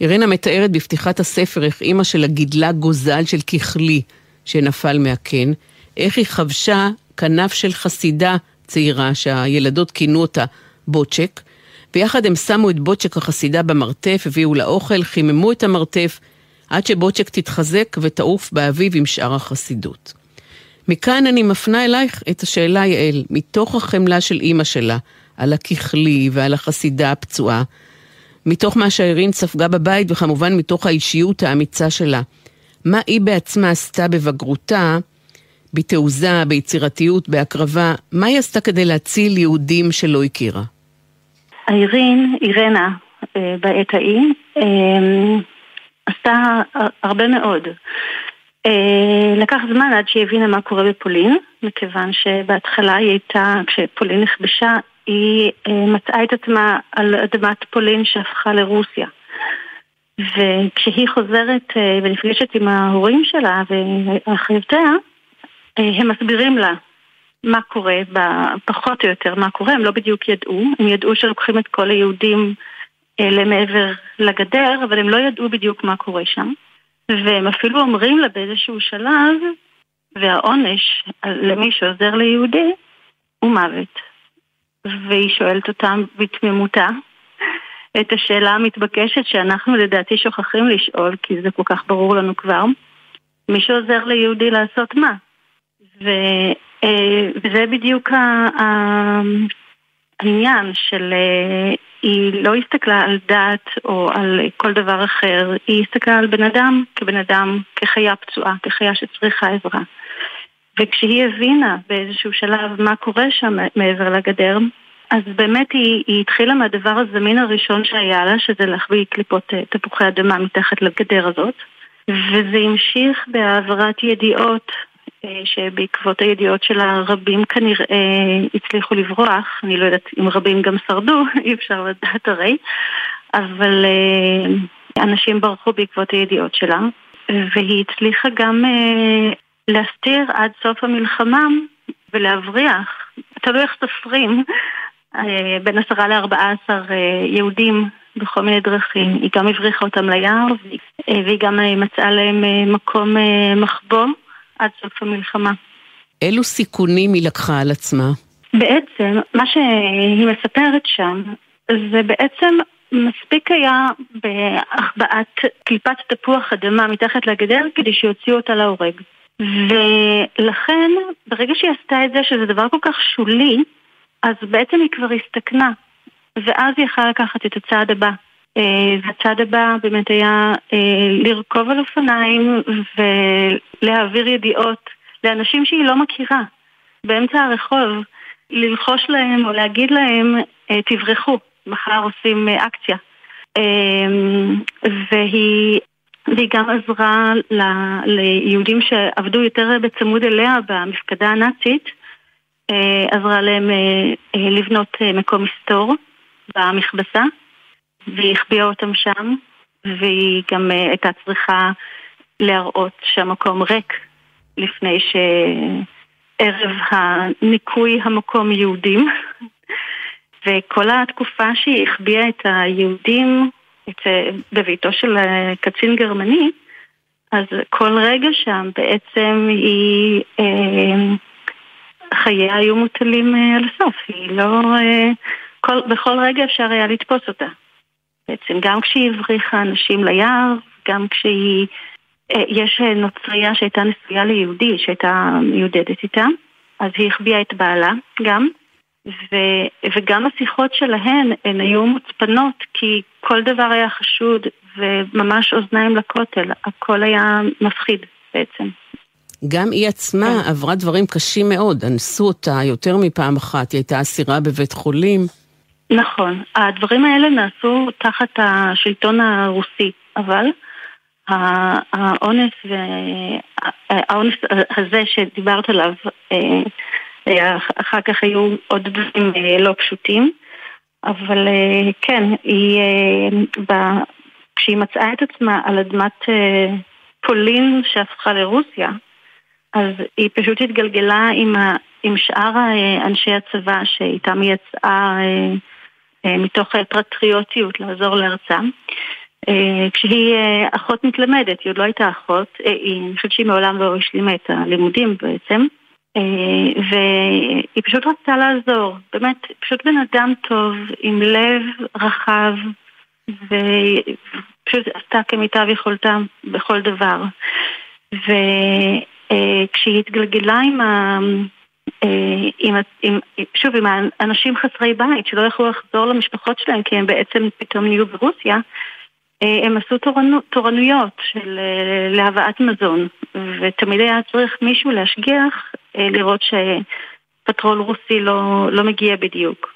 Speaker 1: אירנה מתארת בפתיחת הספר איך אימא שלה גידלה גוזל של ככלי שנפל מהקן, איך היא חבשה כנף של חסידה צעירה שהילדות כינו אותה בוצ'ק, ויחד הם שמו את בוצ'ק החסידה במרתף, הביאו לה אוכל, חיממו את המרתף, עד שבוצ'ק תתחזק ותעוף באביב עם שאר החסידות. מכאן אני מפנה אלייך את השאלה, יעל, מתוך החמלה של אימא שלה, על הככלי ועל החסידה הפצועה, מתוך מה שהאירין ספגה בבית, וכמובן מתוך האישיות האמיצה שלה. מה היא בעצמה עשתה בבגרותה, בתעוזה, ביצירתיות, בהקרבה, מה היא עשתה כדי להציל יהודים שלא הכירה?
Speaker 5: האירין, אירנה, אה, בעת ההיא, אה, עשתה הרבה מאוד. אה, לקח זמן עד שהיא הבינה מה קורה בפולין, מכיוון שבהתחלה היא הייתה, כשפולין נכבשה, היא אה, מצאה את עצמה על אדמת פולין שהפכה לרוסיה. וכשהיא חוזרת אה, ונפגשת עם ההורים שלה ואחיותיה, הם מסבירים לה מה קורה, פחות או יותר מה קורה, הם לא בדיוק ידעו, הם ידעו שלוקחים את כל היהודים למעבר לגדר, אבל הם לא ידעו בדיוק מה קורה שם. והם אפילו אומרים לה באיזשהו שלב, והעונש למי שעוזר ליהודי הוא מוות. והיא שואלת אותם בתמימותה את השאלה המתבקשת שאנחנו לדעתי שוכחים לשאול, כי זה כל כך ברור לנו כבר, מי שעוזר ליהודי לעשות מה? ו, אה, וזה בדיוק העניין של אה, היא לא הסתכלה על דת או על כל דבר אחר, היא הסתכלה על בן אדם כבן אדם, כחיה פצועה, כחיה שצריכה עזרה. וכשהיא הבינה באיזשהו שלב מה קורה שם מעבר לגדר, אז באמת היא, היא התחילה מהדבר הזמין הראשון שהיה לה, שזה להחביא קליפות אה, תפוחי אדמה מתחת לגדר הזאת. וזה המשיך בהעברת ידיעות שבעקבות הידיעות של הרבים כנראה הצליחו לברוח, אני לא יודעת אם רבים גם שרדו, אי אפשר לדעת הרי, אבל אה, אנשים ברחו בעקבות הידיעות שלה, והיא הצליחה גם אה, להסתיר עד סוף המלחמה ולהבריח, תלוי איך סופרים, בין עשרה לארבעה עשר יהודים בכל מיני דרכים. היא גם הבריחה אותם ליער, והיא גם מצאה להם מקום מחבוא. עד סוף המלחמה.
Speaker 1: אילו סיכונים היא לקחה על עצמה?
Speaker 5: בעצם, מה שהיא מספרת שם, זה בעצם מספיק היה בהחבאת קליפת תפוח אדמה מתחת לגדר כדי שיוציאו אותה להורג. ולכן, ברגע שהיא עשתה את זה, שזה דבר כל כך שולי, אז בעצם היא כבר הסתכנה. ואז היא יכלה לקחת את הצעד הבא. אה, והצעד הבא באמת היה אה, לרכוב על אופניים ולהעביר ידיעות לאנשים שהיא לא מכירה באמצע הרחוב, ללחוש להם או להגיד להם אה, תברחו, מחר עושים אקציה. והיא, והיא גם עזרה ל, ליהודים שעבדו יותר בצמוד אליה במפקדה הנאצית, עזרה להם לבנות מקום מסתור במכבסה. והיא החביאה אותם שם, והיא גם uh, הייתה צריכה להראות שהמקום ריק לפני שערב הניקוי המקום יהודים. וכל התקופה שהיא החביאה את היהודים uh, בביתו של uh, קצין גרמני, אז כל רגע שם בעצם היא, uh, חייה היו מוטלים uh, על הסוף, היא לא, uh, כל, בכל רגע אפשר היה לתפוס אותה. בעצם גם כשהיא הבריחה אנשים ליער, גם כשהיא יש נוצרייה שהייתה נשויה ליהודי, שהייתה מיודדת איתה, אז היא החביאה את בעלה גם, ו, וגם השיחות שלהן הן היו מוצפנות כי כל דבר היה חשוד וממש אוזניים לכותל, הכל היה מפחיד בעצם.
Speaker 1: גם היא עצמה כן. עברה דברים קשים מאוד, אנסו אותה יותר מפעם אחת, היא הייתה אסירה בבית חולים.
Speaker 5: נכון, הדברים האלה נעשו תחת השלטון הרוסי, אבל האונס, האונס הזה שדיברת עליו, אה, אחר כך היו עוד דברים אה, לא פשוטים, אבל אה, כן, היא, כשהיא מצאה את עצמה על אדמת פולין שהפכה לרוסיה, אז היא פשוט התגלגלה עם, ה, עם שאר אנשי הצבא שאיתם היא יצאה מתוך פטריוטיות לעזור לארצם. כשהיא אחות מתלמדת, היא עוד לא הייתה אחות, אני חושבת שהיא מעולם לא השלימה את הלימודים בעצם. אה, והיא פשוט רצתה לעזור, באמת, פשוט בן אדם טוב, עם לב רחב, ופשוט עשתה כמיטב יכולתה בכל דבר. וכשהיא התגלגלה עם. אה, עם, עם, שוב, עם האנשים חסרי בית שלא יכלו לחזור למשפחות שלהם כי הם בעצם פתאום נהיו ברוסיה, אה, הם עשו תורנו, תורנויות של להבאת מזון, ותמיד היה צריך מישהו להשגיח אה, לראות שפטרול רוסי לא, לא מגיע בדיוק.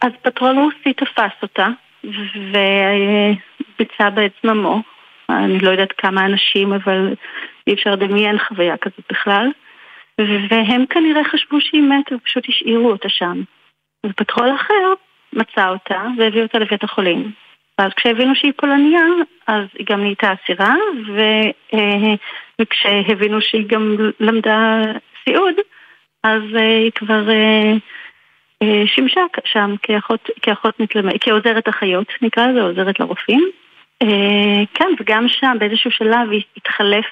Speaker 5: אז פטרול רוסי תפס אותה וביצע בה את זממו. אני לא יודעת כמה אנשים, אבל אי אפשר לדמיין חוויה כזאת בכלל. והם כנראה חשבו שהיא מתה ופשוט השאירו אותה שם. ופטרול אחר מצא אותה והביא אותה לבית החולים. ואז כשהבינו שהיא פולניה, אז היא גם נהייתה אסירה, ו, אה, וכשהבינו שהיא גם למדה סיעוד, אז אה, היא כבר אה, שימשה שם כאחות, כאחות מתלמדת, כעוזרת אחיות, נקרא לזה, עוזרת לרופאים. כן, וגם שם באיזשהו שלב התחלף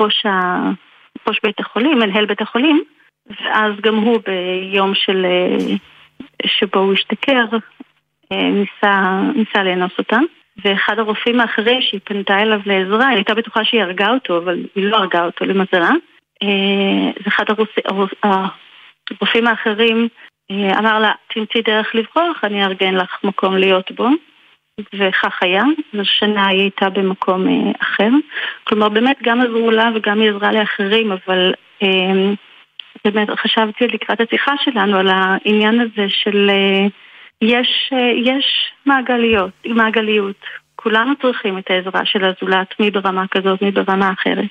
Speaker 5: ראש, ה... ראש בית החולים, מנהל בית החולים, ואז גם הוא ביום של... שבו הוא השתכר, אה, ניסה, ניסה לאנוס אותה. ואחד הרופאים האחרים שהיא פנתה אליו לעזרה, היא הייתה בטוחה שהיא הרגה אותו, אבל היא לא הרגה אותו למזלה. אה, זה אחד הרופאים האחרים אה, אמר לה, תמצאי דרך לברוח, אני אארגן לך מקום להיות בו. וכך היה, זו שנה היא הייתה במקום אחר. כלומר, באמת גם עזרו לה וגם היא עזרה לאחרים, אבל באמת חשבתי לקראת השיחה שלנו על העניין הזה של... יש, אה, יש מעגליות, מעגליות. כולנו צריכים את העזרה של הזולת, מי ברמה כזאת, מי ברמה אחרת.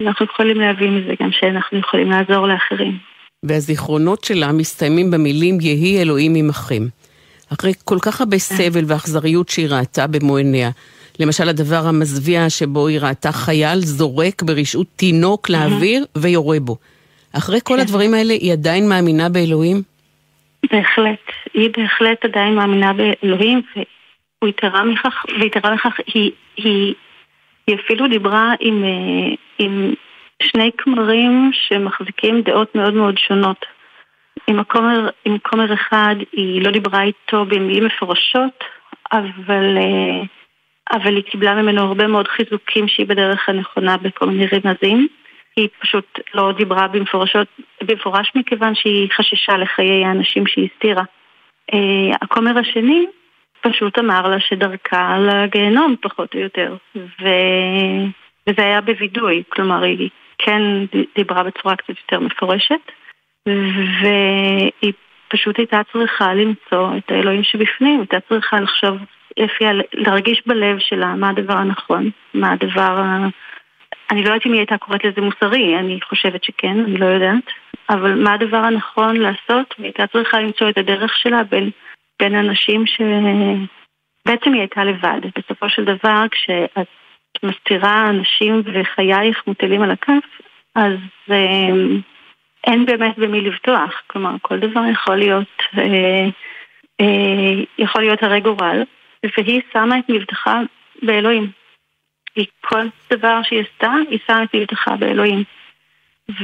Speaker 5: אנחנו יכולים להבין מזה גם שאנחנו יכולים לעזור לאחרים.
Speaker 1: והזיכרונות שלה מסתיימים במילים יהי אלוהים עמכם. אחרי כל כך הרבה סבל ואכזריות שהיא ראתה במו עיניה. למשל הדבר המזוויע שבו היא ראתה חייל זורק ברשעות תינוק לאוויר ויורה בו. אחרי כל כן. הדברים האלה היא עדיין מאמינה באלוהים?
Speaker 5: בהחלט. היא בהחלט עדיין מאמינה באלוהים, והוא יתרה מכך, ויתרה מכך, היא, היא, היא אפילו דיברה עם, אה, עם שני כמרים שמחזיקים דעות מאוד מאוד שונות. עם הכומר, עם כומר אחד היא לא דיברה איתו במילים מפורשות, אבל, אה, אבל היא קיבלה ממנו הרבה מאוד חיזוקים שהיא בדרך הנכונה בכל מיני רמזים. היא פשוט לא דיברה במפורשות, במפורש מכיוון שהיא חששה לחיי האנשים שהיא הסתירה. Uh, הכומר השני פשוט אמר לה שדרכה לגיהנום פחות או יותר, ו... וזה היה בווידוי, כלומר היא כן דיברה בצורה קצת יותר מפורשת, והיא פשוט הייתה צריכה למצוא את האלוהים שבפנים, הייתה צריכה לחשוב לפי, להרגיש בלב שלה מה הדבר הנכון, מה הדבר אני לא יודעת אם היא הייתה קוראת לזה מוסרי, אני חושבת שכן, אני לא יודעת. אבל מה הדבר הנכון לעשות? היא הייתה צריכה למצוא את הדרך שלה בין, בין אנשים ש... בעצם היא הייתה לבד. בסופו של דבר, כשאת מסתירה אנשים וחייך מוטלים על הכף, אז אה, אין באמת במי לבטוח. כלומר, כל דבר יכול להיות, אה, אה, יכול להיות הרי גורל, והיא שמה את מבטחה באלוהים. היא כל דבר שהיא עשתה, היא שמה את מבטחה באלוהים.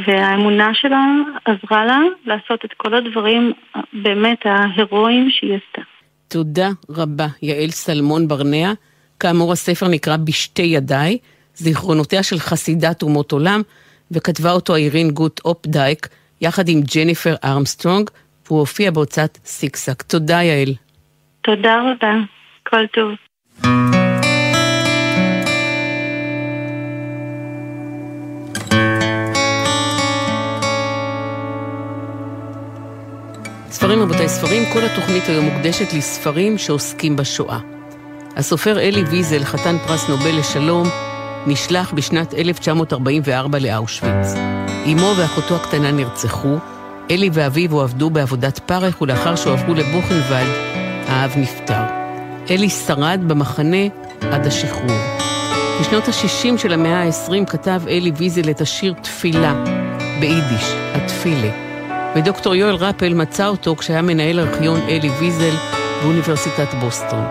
Speaker 5: והאמונה שלה עזרה לה לעשות את כל הדברים באמת ההירואיים שהיא עשתה.
Speaker 1: תודה רבה, יעל סלמון ברנע. כאמור, הספר נקרא בשתי ידיי, זיכרונותיה של חסידת אומות עולם, וכתבה אותו אירין גוט אופדייק, יחד עם ג'ניפר ארמסטרונג, והוא הופיע בהוצאת סיקסק. תודה יעל.
Speaker 5: תודה רבה, כל טוב.
Speaker 1: ספרים רבותיי ספרים, כל התוכנית היום מוקדשת לספרים שעוסקים בשואה. הסופר אלי ויזל, חתן פרס נובל לשלום, נשלח בשנת 1944 לאושוויץ. אמו ואחותו הקטנה נרצחו, אלי ואביו הועבדו בעבודת פרך, ולאחר שהועברו לבוכנוולד, האב נפטר. אלי שרד במחנה עד השחרור. בשנות ה-60 של המאה ה-20 כתב אלי ויזל את השיר תפילה, ביידיש, התפילה. ודוקטור יואל רפל מצא אותו כשהיה מנהל ארכיון אלי ויזל באוניברסיטת בוסטון.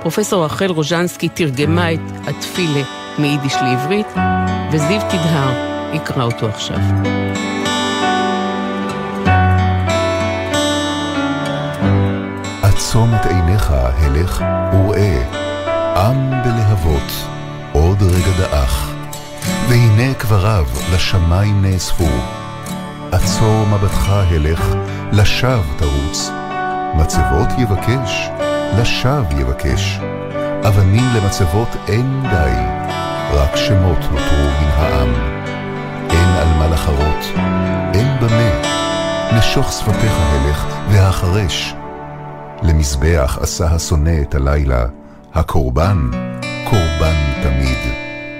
Speaker 1: פרופסור רחל רוז'נסקי תרגמה את התפילה מיידיש לעברית, וזיו תדהר יקרא אותו עכשיו.
Speaker 6: עצום את עיניך, הלך וראה, עם בלהבות, עוד רגע דעך, והנה קבריו לשמיים נאספו. עצור מבטך, הלך, לשווא תרוץ. מצבות יבקש, לשווא יבקש. אבנים למצבות אין די, רק שמות נותרו מן העם. אין על מה לחרות, אין במה. נשוך שפתיך הלך, והחרש. למזבח עשה השונא את הלילה, הקורבן, קורבן תמיד.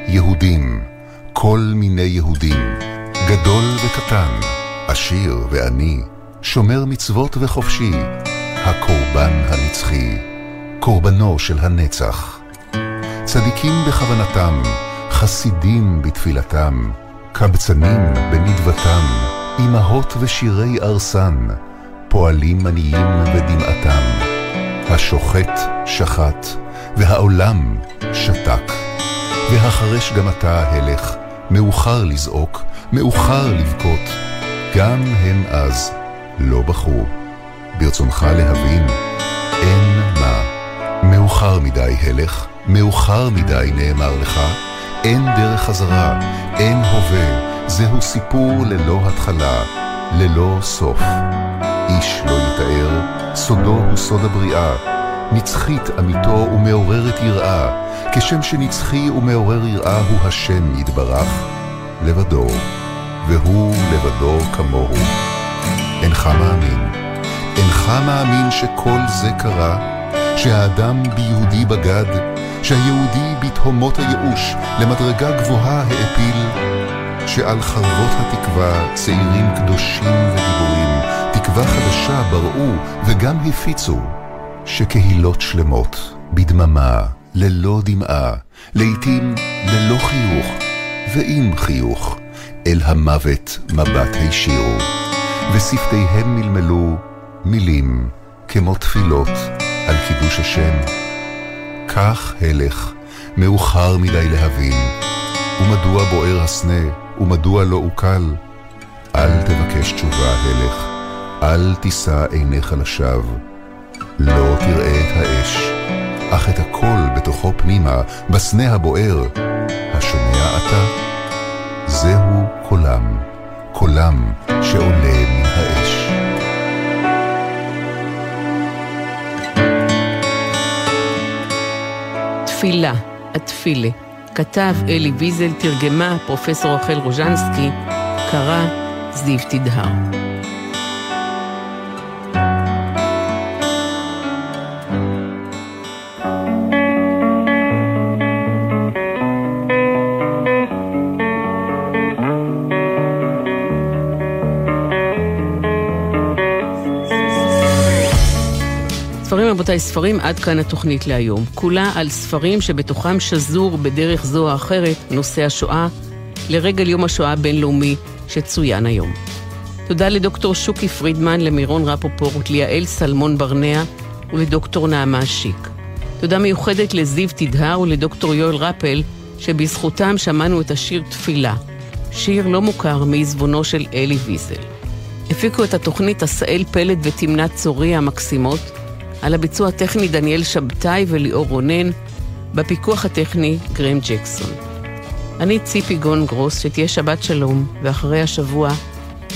Speaker 6: יהודים, כל מיני יהודים, גדול וקטן, עשיר ועני, שומר מצוות וחופשי, הקורבן הנצחי, קורבנו של הנצח. צדיקים בכוונתם, חסידים בתפילתם, קבצנים בנדבתם, אמהות ושירי ארסן, פועלים עניים ודמעתם. השוחט שחט, והעולם שתק. והחרש גם אתה הלך, מאוחר לזעוק, מאוחר לבכות. גם הם אז לא בחרו. ברצונך להבין, אין מה. מאוחר מדי הלך, מאוחר מדי נאמר לך, אין דרך חזרה, אין הווה, זהו סיפור ללא התחלה, ללא סוף. איש לא יתאר, סודו הוא סוד הבריאה, נצחית אמיתו ומעוררת יראה, כשם שנצחי ומעורר יראה הוא השם יתברך, לבדו, והוא לבדו כמוהו. אינך מאמין, אינך מאמין שכל זה קרה, שהאדם ביהודי בגד, שהיהודי בתהומות הייאוש למדרגה גבוהה העפיל, שעל חרבות התקווה צעירים קדושים וגיבורים, תקווה חדשה בראו וגם הפיצו, שקהילות שלמות, בדממה, ללא דמעה, לעתים ללא חיוך, ועם חיוך, אל המוות מבט הישירו, ושפתיהם מלמלו מילים כמו תפילות על קידוש השם. כך הלך, מאוחר מדי להבין, ומדוע בוער הסנה, ומדוע לא אוקל? אל תבקש תשובה, הלך, אל תישא עיניך לשווא. לא תראה את האש, אך את הכל בתוכו פנימה, בסנה הבוער. השומע אתה? זהו קולם, קולם שעולה מן האש.
Speaker 1: תפילה, התפילה. כתב אלי ויזל, תרגמה פרופסור רחל רוז'נסקי, קרא זיו תדהר. רבותיי, ספרים עד כאן התוכנית להיום. כולה על ספרים שבתוכם שזור בדרך זו או אחרת נושא השואה, לרגל יום השואה הבינלאומי שצוין היום. תודה לדוקטור שוקי פרידמן, למירון רפופורט, ליעל סלמון ברנע ולדוקטור נעמה שיק. תודה מיוחדת לזיו תדהר ולדוקטור יואל רפל, שבזכותם שמענו את השיר תפילה, שיר לא מוכר מעזבונו של אלי ויזל. הפיקו את התוכנית עשאל פלד ותמנת צורי המקסימות, על הביצוע הטכני דניאל שבתאי וליאור רונן, בפיקוח הטכני גרם ג'קסון. אני ציפי גון גרוס, שתהיה שבת שלום, ואחרי השבוע,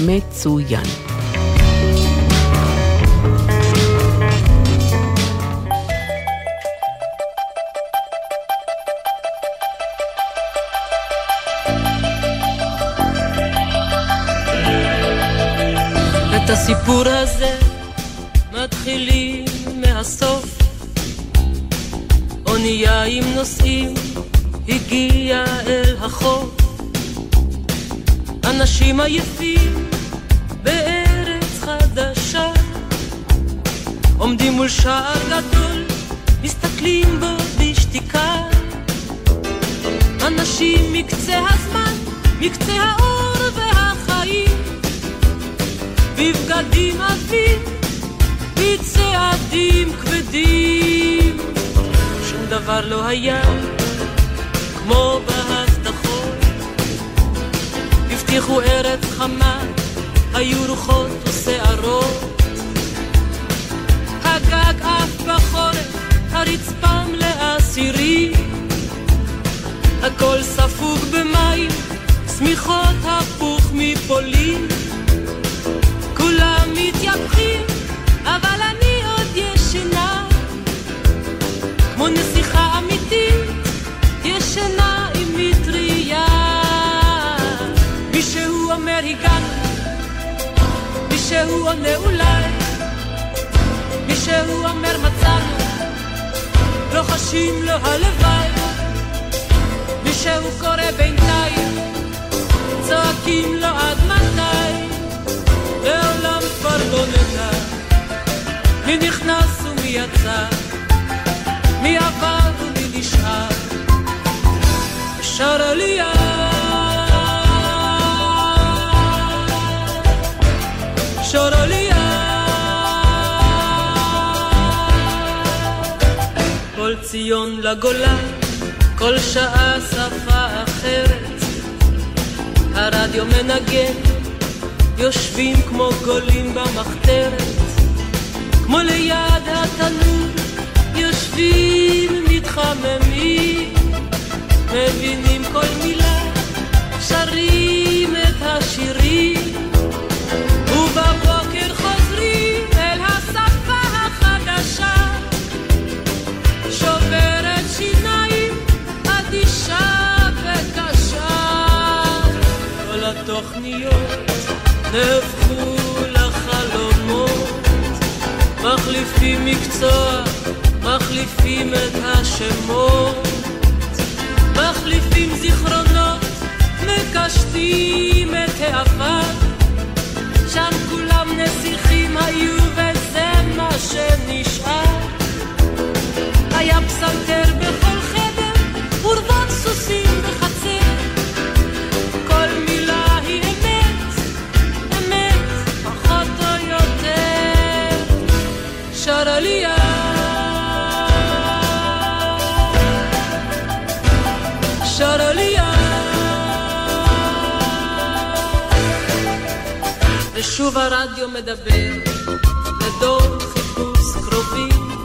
Speaker 1: מצוין.
Speaker 7: הסיפור נוסעים הגיעה אל החוף. אנשים עייפים בארץ חדשה. עומדים מול שער גדול מסתכלים בו בשתיקה. אנשים מקצה הזמן, מקצה האור והחיים. בבגדים עבים, בצעדים כבדים דבר לא היה כמו בהבטחות. הבטיחו ארץ חמה, היו רוחות ושערות. הגג עף בחורף, הרצפה מלאה סירים. הכל ספוג במים, שמיכות הפוך מפולין. כולם מתייפחים, כמו נסיכה אמיתית ישנה עם מטריה. מישהו אומר הגענו, מישהו עונה אולי, מישהו אומר מצאנו, לוחשים לו הלוואי. מישהו קורא בינתיים, צועקים לו עד מתי, לעולם כבר לא נדע. מי נכנס ומי יצא, מי עבר ומי נשאר. שרה לי שרה לי כל ציון לגולן, כל שעה שפה אחרת. הרדיו מנגן, יושבים כמו גולים במחתרת, כמו ליד התנור, יושבים מתחממים. מבינים כל מילה, שרים את השירים, נהפכו לחלומות, מחליפים מקצוע, מחליפים את השמות. מחליפים זיכרונות, מקשטים את העבר. שם כולם נסיכים היו וזה מה שנשאר. היה פסנתר בכל ושוב הרדיו מדבר לדור חיפוש קרובים.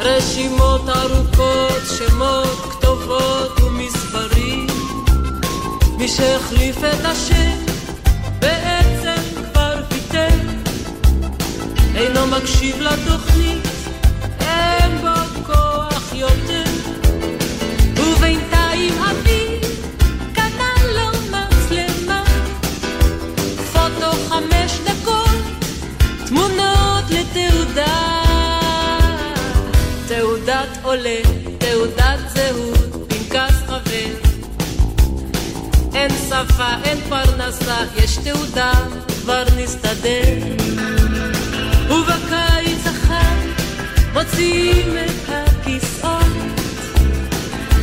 Speaker 7: רשימות ארוכות, שמות, כתובות ומספרים. מי שהחליף את השם בעצם כבר ויתר. אינו מקשיב לתוכנית, לתעודה תעודת עולה, תעודת זהות, פנקס חבר אין שפה, אין פרנסה, יש תעודה, כבר נסתדר. ובקיץ החם מוציאים את הכיסאות.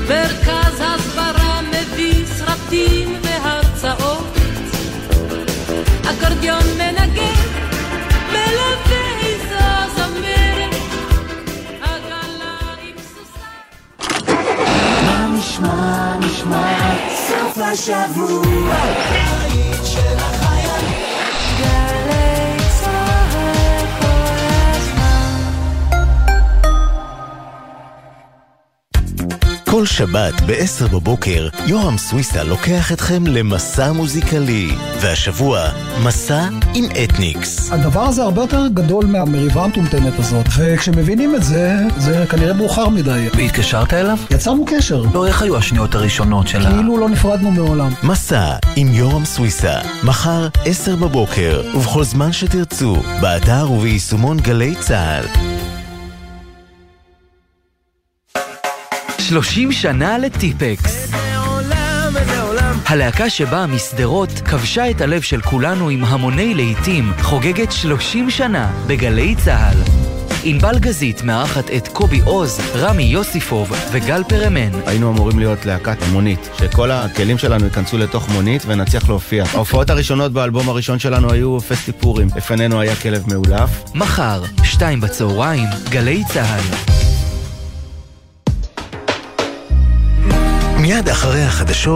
Speaker 7: מרכז הסברה מביא סרטים והרצאות. אקורדיון מנגן
Speaker 8: נשמע, נשמע, סוף השבוע.
Speaker 9: כל שבת ב-10 בבוקר, יורם סוויסה לוקח אתכם למסע מוזיקלי. והשבוע, מסע עם אתניקס.
Speaker 10: הדבר הזה הרבה יותר גדול מהמריבה המטומטמת הזאת, וכשמבינים את זה, זה כנראה מאוחר מדי.
Speaker 11: והתקשרת אליו?
Speaker 10: יצרנו קשר.
Speaker 11: לא, איך היו השניות הראשונות של ה...
Speaker 10: כאילו לא נפרדנו מעולם.
Speaker 9: מסע עם יורם סוויסה, מחר 10 בבוקר, ובכל זמן שתרצו, באתר וביישומון גלי צה"ל.
Speaker 12: 30 שנה לטיפקס. הלהקה שבאה משדרות כבשה את הלב של כולנו עם המוני להיטים, חוגגת 30 שנה בגלי צה"ל. ענבל גזית מארחת את קובי עוז, רמי יוסיפוב וגל פרמן.
Speaker 13: היינו אמורים להיות להקת מונית, שכל הכלים שלנו ייכנסו לתוך מונית ונצליח להופיע. ההופעות הראשונות באלבום הראשון שלנו היו פסטי פורים. לפנינו היה כלב מאולף.
Speaker 12: מחר, שתיים בצהריים, גלי צה"ל.
Speaker 9: מיד אחרי החדשות